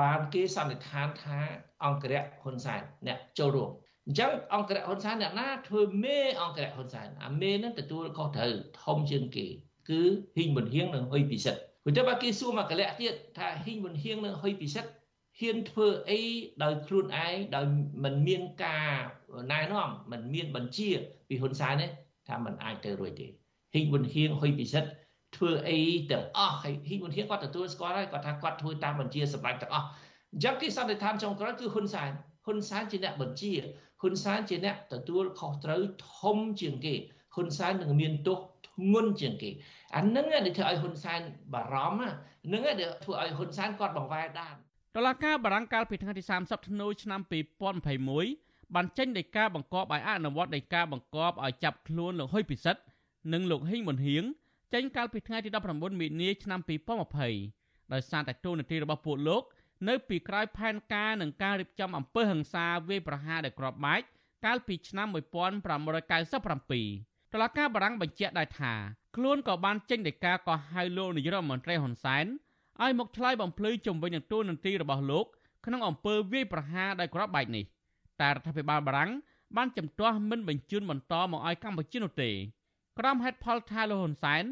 បានគេសន្និដ្ឋានថាអង្គរៈហ៊ុនសែនអ្នកចូលរួមអញ្ចឹងអង្គរៈហ៊ុនសែនអ្នកណាធ្វើមេអង្គរៈហ៊ុនសែនអាមេនឹងទទួលខុសត្រូវធំជាងគេ គឺហ៊ីងមុនហៀងនិងហ៊ុយពិសិដ្ឋព្រោះតែបើគេសួរមកកលៈទៀតថាហ៊ីងមុនហៀងនិងហ៊ុយពិសិដ្ឋហ៊ានធ្វើអីដោយខ្លួនឯងដោយមិនមានការណែនាំមិនមានបញ្ជាពីហ៊ុនសែនទេថាมันអាចទៅរួចទេហ៊ីងមុនហៀងហ៊ុយពិសិដ្ឋ ធ្វើអីទាំងអស់ហើយហ៊ីមុនហៀងគាត់ទទួលស្គាល់ហើយគាត់ថាគាត់ធ្វើតាមបញ្ជាសម្រាប់ទាំងអស់អញ្ចឹងគេសន្និដ្ឋានចុងក្រោយគឺហ៊ុនសែនហ៊ុនសែនជាអ្នកបញ្ជាហ៊ុនសែនជាអ្នកទទួលខុសត្រូវធំជាងគេហ៊ុនសែននឹងមានទោសធ្ងន់ជាងគេអានឹងដែលធ្វើឲ្យហ៊ុនសែនបារម្ភហ្នឹងដែលធ្វើឲ្យហ៊ុនសែនគាត់បង្វែរដានតុលាការបារាំងកាលពីថ្ងៃទី30ធ្នូឆ្នាំ2021បានចេញដីកាបង្គាប់ឲ្យអនុវត្តដីកាបង្គាប់ឲ្យចាប់ខ្លួនលោកហ៊ុយពិសិដ្ឋនិងលោកហ៊ីងមុនហៀង ចេញកាលពីថ្ងៃទី19មីនាឆ្នាំ2020ដោយសារតែទូនាទីរបស់ពួកលោក នៅពីក្រោយផែនការនឹងការរៀបចំអំពើហិង្សាវាយប្រហារដែលក្របបែកកាលពីឆ្នាំ1597តឡការបារាំងបញ្ជាក់ដែរថាខ្លួនក៏បានចេញដីកាកោះហៅលោកនាយរដ្ឋមន្ត្រីហ៊ុនសែនឲ្យមកឆ្លើយបំភ្លឺជំវិញនឹងទូនាទីរបស់លោកក្នុងអំពើវាយប្រហារដែលក្របបែកនេះតែរដ្ឋាភិបាលបារាំងបានជំទាស់មិនបញ្ជូនបន្តមកឲ្យកម្ពុជានោះទេ ក្រុមហេតុផលថាលោកហ៊ុនសែន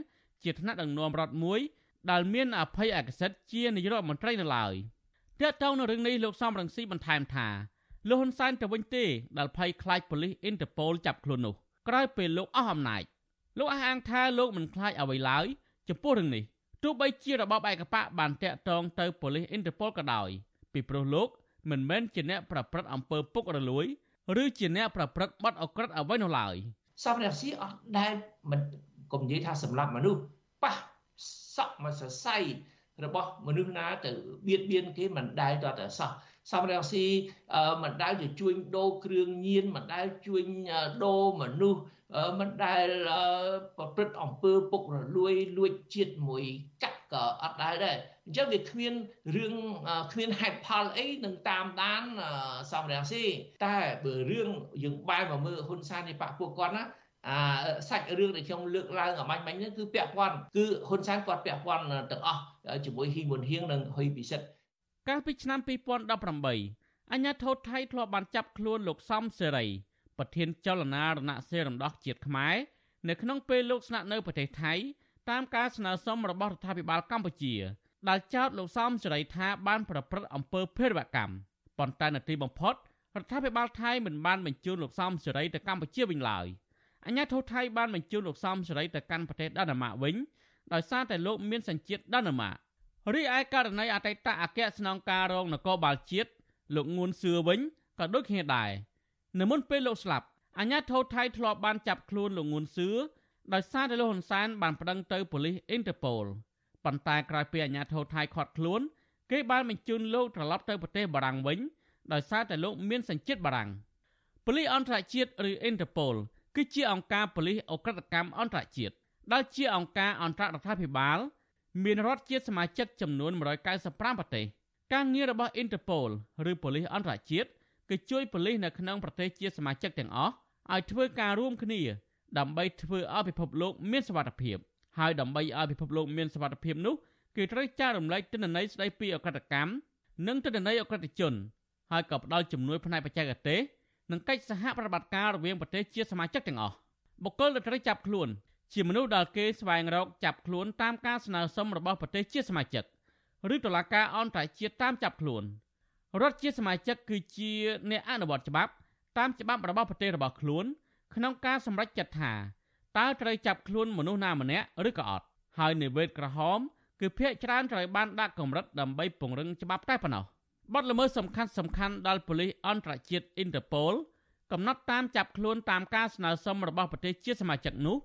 ជាថ្នាក់ដឹកនាំរដ្ឋមួយដែលមានអភ័យឯកសិទ្ធិជានាយករដ្ឋមន្ត្រីនៅឡើយទាក់ទងនឹងរឿងនេះលោកសំរងស៊ីបន្ថែមថាលោកហ៊ុនសែនទៅវិញទេដែលភ័យខ្លាចប៉ូលីសអ៊ីនតឺប៉ូលចាប់ខ្លួននោះក្រោយពេលលោកអស់អំណាចលោកអះអាងថាលោកមិនខ្លាចអ្វីឡើយចំពោះរឿងនេះទោះបីជារបបឯកបកបានតាក់ទងទៅប៉ូលីសអ៊ីនតឺប៉ូលក៏ដោយពីព្រោះលោកមិនមែនជាអ្នកប្រព្រឹត្តអំពើពុករលួយ ឬជាអ្នកប្រព្រឹត្តបទអក្រិតអ្វីនោះឡើយ សំរងស៊ីអត់ដែលមិនកុំនិយាយថាសម្រាប់មនុស្សប៉ះសក់មកសរសៃរបស់មនុស្សណាទៅបៀតបៀនគេមិនដែលតតែសោះសំរងស៊ីមិនដែលទៅជួញដូរគ្រឿងញៀនមិនដែលជួញដូរមនុស្សមិនដែលប្រព្រឹត្តអំពើពុករលួយលួចជាតិមួយកាក់ក៏អត់ដែលដែរ អញ្ចឹងវាគ្មានរឿងគ្មានហេតុផលអីនឹងតាមដានសំរងស៊ីតែបើរឿងយើងបែរមកមើលហ៊ុនសែននៃបកពួកគាត់ណាអាសាច់រឿងដែលខ្ញុំលើកឡើងអាមាញ់មិញហ្នឹងគឺពាក់ព័ន្ធគឺហ៊ុនសែនគាត់ពាក់ព័ន្ធទាំងអស់ជាមួយហ៊ីមុនហៀងនិងហ៊ុយពិសិដ្ឋកាលពីឆ្នាំ2018អាញាធរថៃធ្លាប់បានចាប់ខ្លួនលោកសំសេរីប្រធានចលនារណសេរីរំដោះជាតិខ្មែរនៅក្នុងពេលលោកស្នាក់នៅប្រទេសថៃតាមការស្នើសុំរបស់រដ្ឋាភិបាលកម្ពុជា ដែលចោទលោកសំសេរីថាបានប្រព្រឹត្តអំពើភេរវកម្មប៉ុន្តែនៅទីបំផុតរដ្ឋាភិបាលថៃមិនបានបញ្ជូនលោកសំសេរីទៅកម្ពុជាវិញឡើយអាញាធរថៃបានបញ្ជូនលោកសំសេរីទៅកាន់ប្រទេសដាណាម៉ាកវិញដោយសារតែលោកមានសញ្ជាតិដាណាម៉ាករីឯករណីអតីតអគ្គស្នងការរងនគរបាលជាតិលោកងួនសឿវិញក៏ដូចគ្នាដែរនៅមុនពេលលោកស្លាប់អាញាធរថៃធ្លាប់បានចាប់ខ្លួនលោកងួនសឿដោយសារតែលោកហ៊ុនសែនបានប្តឹងទៅប៉ូលីសអ៊ីនតឺប៉ូល ប៉ុន្តែក្រោយពីអាញាធរថៃខាត់ខ្លួនគេបានបញ្ជូនលោកត្រឡប់ទៅប្រទេសបារាំងវិញដោយសារតែលោកមានសញ្ជាតិបារាំងប៉ូលីសអន្តរជាតិឬអ៊ីនតឺប៉ូលគឺជាអង្គការប៉ូលីសអ ுக ្រិតកម្មអន្តរជាតិដែលជាអង្គការអន្តររដ្ឋាភិបាលមានរដ្ឋជាសមាជិកចំនួន195ប្រទេសការងាររបស់ Interpol ឬប៉ូលីសអន្តរជាតិគឺជួយប៉ូលីសនៅក្នុងប្រទេសជាសមាជិកទាំងអស់ឲ្យធ្វើការរួមគ្នាដើម្បីធ្វើឲ្យពិភពលោកមានសុវត្ថិភាព ហើយដើម្បីឲ្យពិភពលោកមានសុវត្ថិភាពនោះគឺត្រូវចែករំលែកទិន្នន័យស្ដីពីអក្រិតកម្មនិងទិន្នន័យអក្រិតជន ហើយក៏ផ្ដល់ជំនួយផ្នែកបច្ចេកទេសនិងកិច្ចសហប្រតិបត្តិការរវាងប្រទេសជាសមាជិកទាំងអស់បុគ្គលដែលត្រូវចាប់ខ្លួនជាមនុស្សដែលគេស្វែងរកចាប់ខ្លួនតាមការស្នើសុំរបស់ប្រទេសជាសមាជិកឬតុលាការអន្តរជាតិតាមចាប់ខ្លួនរដ្ឋជាសមាជិកគឺជាអ្នកអនុវត្តច្បាប់តាមច្បាប់របស់ប្រទេសរបស់ខ្លួនក្នុងការសម្រេចចិត្តថា តើត្រូវចាប់ខ្លួនមនុស្សណាម្នាក់ឬក៏អត់ហើយនិវេតក្រហមគឺភាកច្រើនត្រូវបានដាក់កម្រិតដើម្បីពង្រឹងច្បាប់តែប៉ុណ្ណោះបទល្មើសសំខាន់សំខាន់ដល់ប៉ូលីសអន្តរជាតិ Interpol កំណត់តាមចាប់ខ្លួនតាមការស្នើសុំរបស់ប្រទេសជាសមាជិកនោះ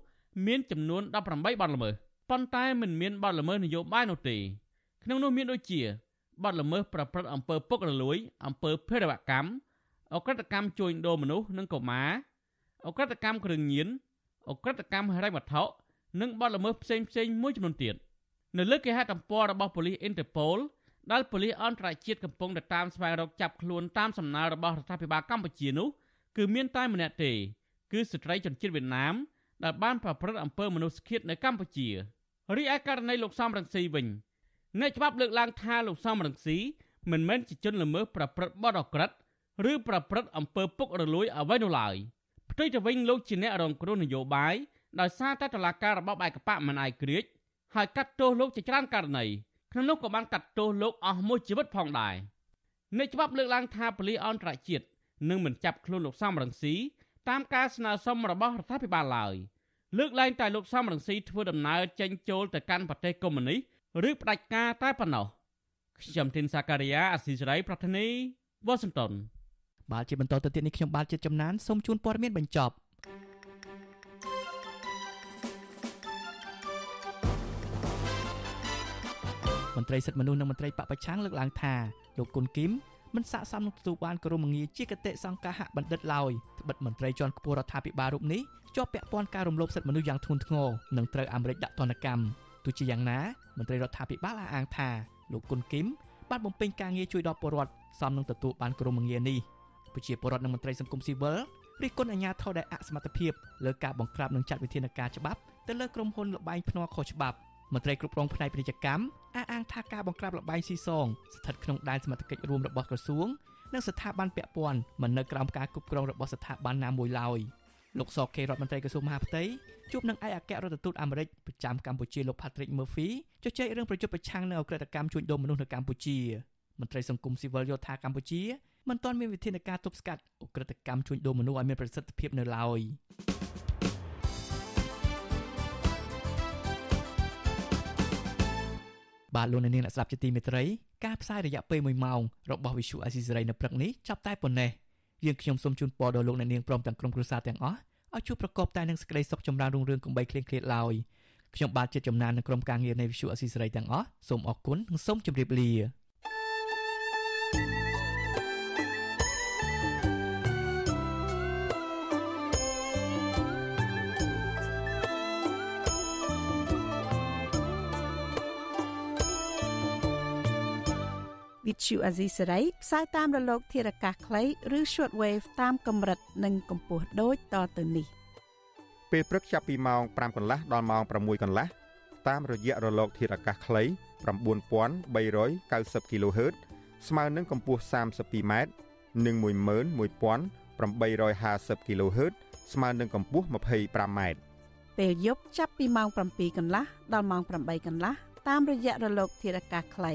មានចំនួន18បទល្មើសប៉ុន្តែមិនមានបទល្មើសនយោបាយនោះទេក្នុងនោះមានដូចជាបទល្មើសប្រព្រឹត្តអំពើពុករលួយអំពើភេរវកម្មអក្រិតកម្មជួញដូរមនុស្សនិងកុមារអក្រិតកម្មគ្រឿងញៀន អក្រិតកម្មហិរញ្ញវត្ថុនិងបទល្មើសផ្សេងផ្សេងមួយចំនួនទៀតនៅលើគេហទំព័ររបស់ប៉ូលីស Interpol ដែលប៉ូលីសអន្តរជាតិកំពុងតែតាមស្វែងរកចាប់ខ្លួនតាមសំណើរបស់រដ្ឋាភិបាលកម្ពុជានោះគឺមានតែម្នាក់ទេគឺស្ត្រីជនជាតិវៀតណាមដែលបានប្រព្រឹត្តអំពើមនុស្សឃាតនៅកម្ពុជារីឯករណីលោកសំរងស៊ីវិញអ្នកច្បាប់លើកឡើងថាលោកសំរងស៊ីមិនមែនជាជនល្មើសប្រព្រឹត្តបទអក្រិត ឬប្រព្រឹត្តអំពើពុករលួយអ្វីនោះឡើយ ផ្ទុយទៅវិញលោកជាអ្នករងគ្រោះនយោបាយដោយសារតែតឡាការរបបឯកបកមិនអាយក្រិចហើយកាត់ទោសលោកជាច្រើនករណីក្នុងនោះក៏បានកាត់ទោសលោកអស់មួយជីវិតផងដែរអ្នកច្បាប់លើកឡើងថាប៉ូលីសអន្តរជាតិនឹងមិនចាប់ខ្លួនលោកសំរងស៊ីតាមការស្នើសុំរបស់រដ្ឋាភិបាលឡើយលើកឡើងតែលោកសំរងស៊ីធ្វើដំណើរចេញចូលទៅកាន់ប្រទេសកុម្មុយនីសឬផ្ដាច់ការតែប៉ុណ្ណោះខ្ញុំធីនសាការីយ៉ាអស៊ីសេរីប្រធានីវ៉ាស៊ីនតោន បាទជាបន្តទៅទៀតនេះខ្ញុំបាទជាចំណានសូមជូនព័ត៌មានបញ្ចប់មន្ត្រីសិទ្ធិមនុស្សនិងមន្ត្រីបពប្រឆាំងលើកឡើងថាលោកគុនគីមមិនស័ក្តិសមនឹងទទួលបានក្រុមងារជាគតិសង្កាហបណ្ឌិតឡើយត្បិតមន្ត្រីជាន់ខ្ពស់រដ្ឋាភិបាលរូបនេះជាប់ពាក់ព័ន្ធការរំលោភសិទ្ធិមនុស្សយ៉ាងធ្ងន់ធ្ងរនិងត្រូវអាមេរិកដាក់ទណ្ឌកម្មទោះជាយ៉ាងណាមន្ត្រីរដ្ឋាភិបាលអះអាងថាលោកគុនគីមបានបំពេញការងារជួយដល់ពលរដ្ឋសមនឹងទទួលបានក្រុមងារនេះ ប្រជាពលរដ្ឋនិងមន្ត្រីសង្គមស៊ីវិលរិះគន់អាជ្ញាធរដែលអសមត្ថភាពលើការបង្ក្រាបនិងចាត់វិធានការច្បាប់ទៅលើក្រុមហ៊ុនលបែងភ្នាល់ខុសច្បាប់មន្ត្រីគ្រប់គ្រងផ្នែកពាណិជ្ជកម្មអះអាងថាការបង្ក្រាបលបែងស៊ីសងស្ថិតក្នុងដែនសមត្ថកិច្ចរួមរបស់ក្រសួងនិងស្ថាប័នពាក់ព័ន្ធមិននៅក្រោមការគ្រប់គ្រងរបស់ស្ថាប័នណាមួយឡើយលោកសកេរដ្ឋមន្ត្រីក្រសួងមហាផ្ទៃជួបនឹងឯកអគ្គរដ្ឋទូតអាមេរិកប្រចាំកម្ពុជាលោក Patrick Murphy ជជែករឿងប្រយុទ្ធប្រឆាំងនឹងអក្រិតកម្មជួញដូរមនុស្សនៅកម្ពុជាមន្ត្រីសង្គមស៊ីវិលយល់ថាកម្ពុជា មិនទាន់មានវិធានការទប់ស្កាត់អក្រិតកម្មជួញដូរមនុស្សឲ្យមានប្រសិទ្ធភាពនៅឡើយបាទលោកអ្នកនាងអ្នកស្ដាប់ជាទីមេត្រីការផ្សាយរយៈពេល1ម៉ោងរបស់ Visual Assisray នៅព្រឹកនេះចាប់តែប៉ុណ្ណេះយើងខ្ញុំសូមជូនពរដល់លោកអ្នកនាងព្រមទាំងក្រុមគ្រួសារទាំងអស់ឲ្យជួបប្រកបតែនឹងសេចក្តីសុខចម្រើនរុងរឿងកំបីគ្លៀងគ្លាតឡើយខ្ញុំបាទជាចំណាននឹងក្រុមការងារនៃ Visual Assisray ទាំងអស់សូមអរគុណនិងសូមជម្រាបលា វិទ្យុអាស៊ីសេរីផ្សាយតាមរលក ធារកាសខ្លីឬ shortwave តាមកម្រិតនិងកម្ពស់ដូចតទៅនេះពេលព្រឹកចាប់ពីម៉ោង5កន្លះដល់ម៉ោង6កន្លះតាមរយៈរលក ធារកាសខ្លី9390 kHz ស្មើនឹងកម្ពស់ 32m និង11850 kHz ស្មើនឹងកម្ពស់ 25m ពេលយប់ចាប់ពីម៉ោង7កន្លះដល់ម៉ោង8កន្លះតាមរយៈរលកធារកាសខ្លី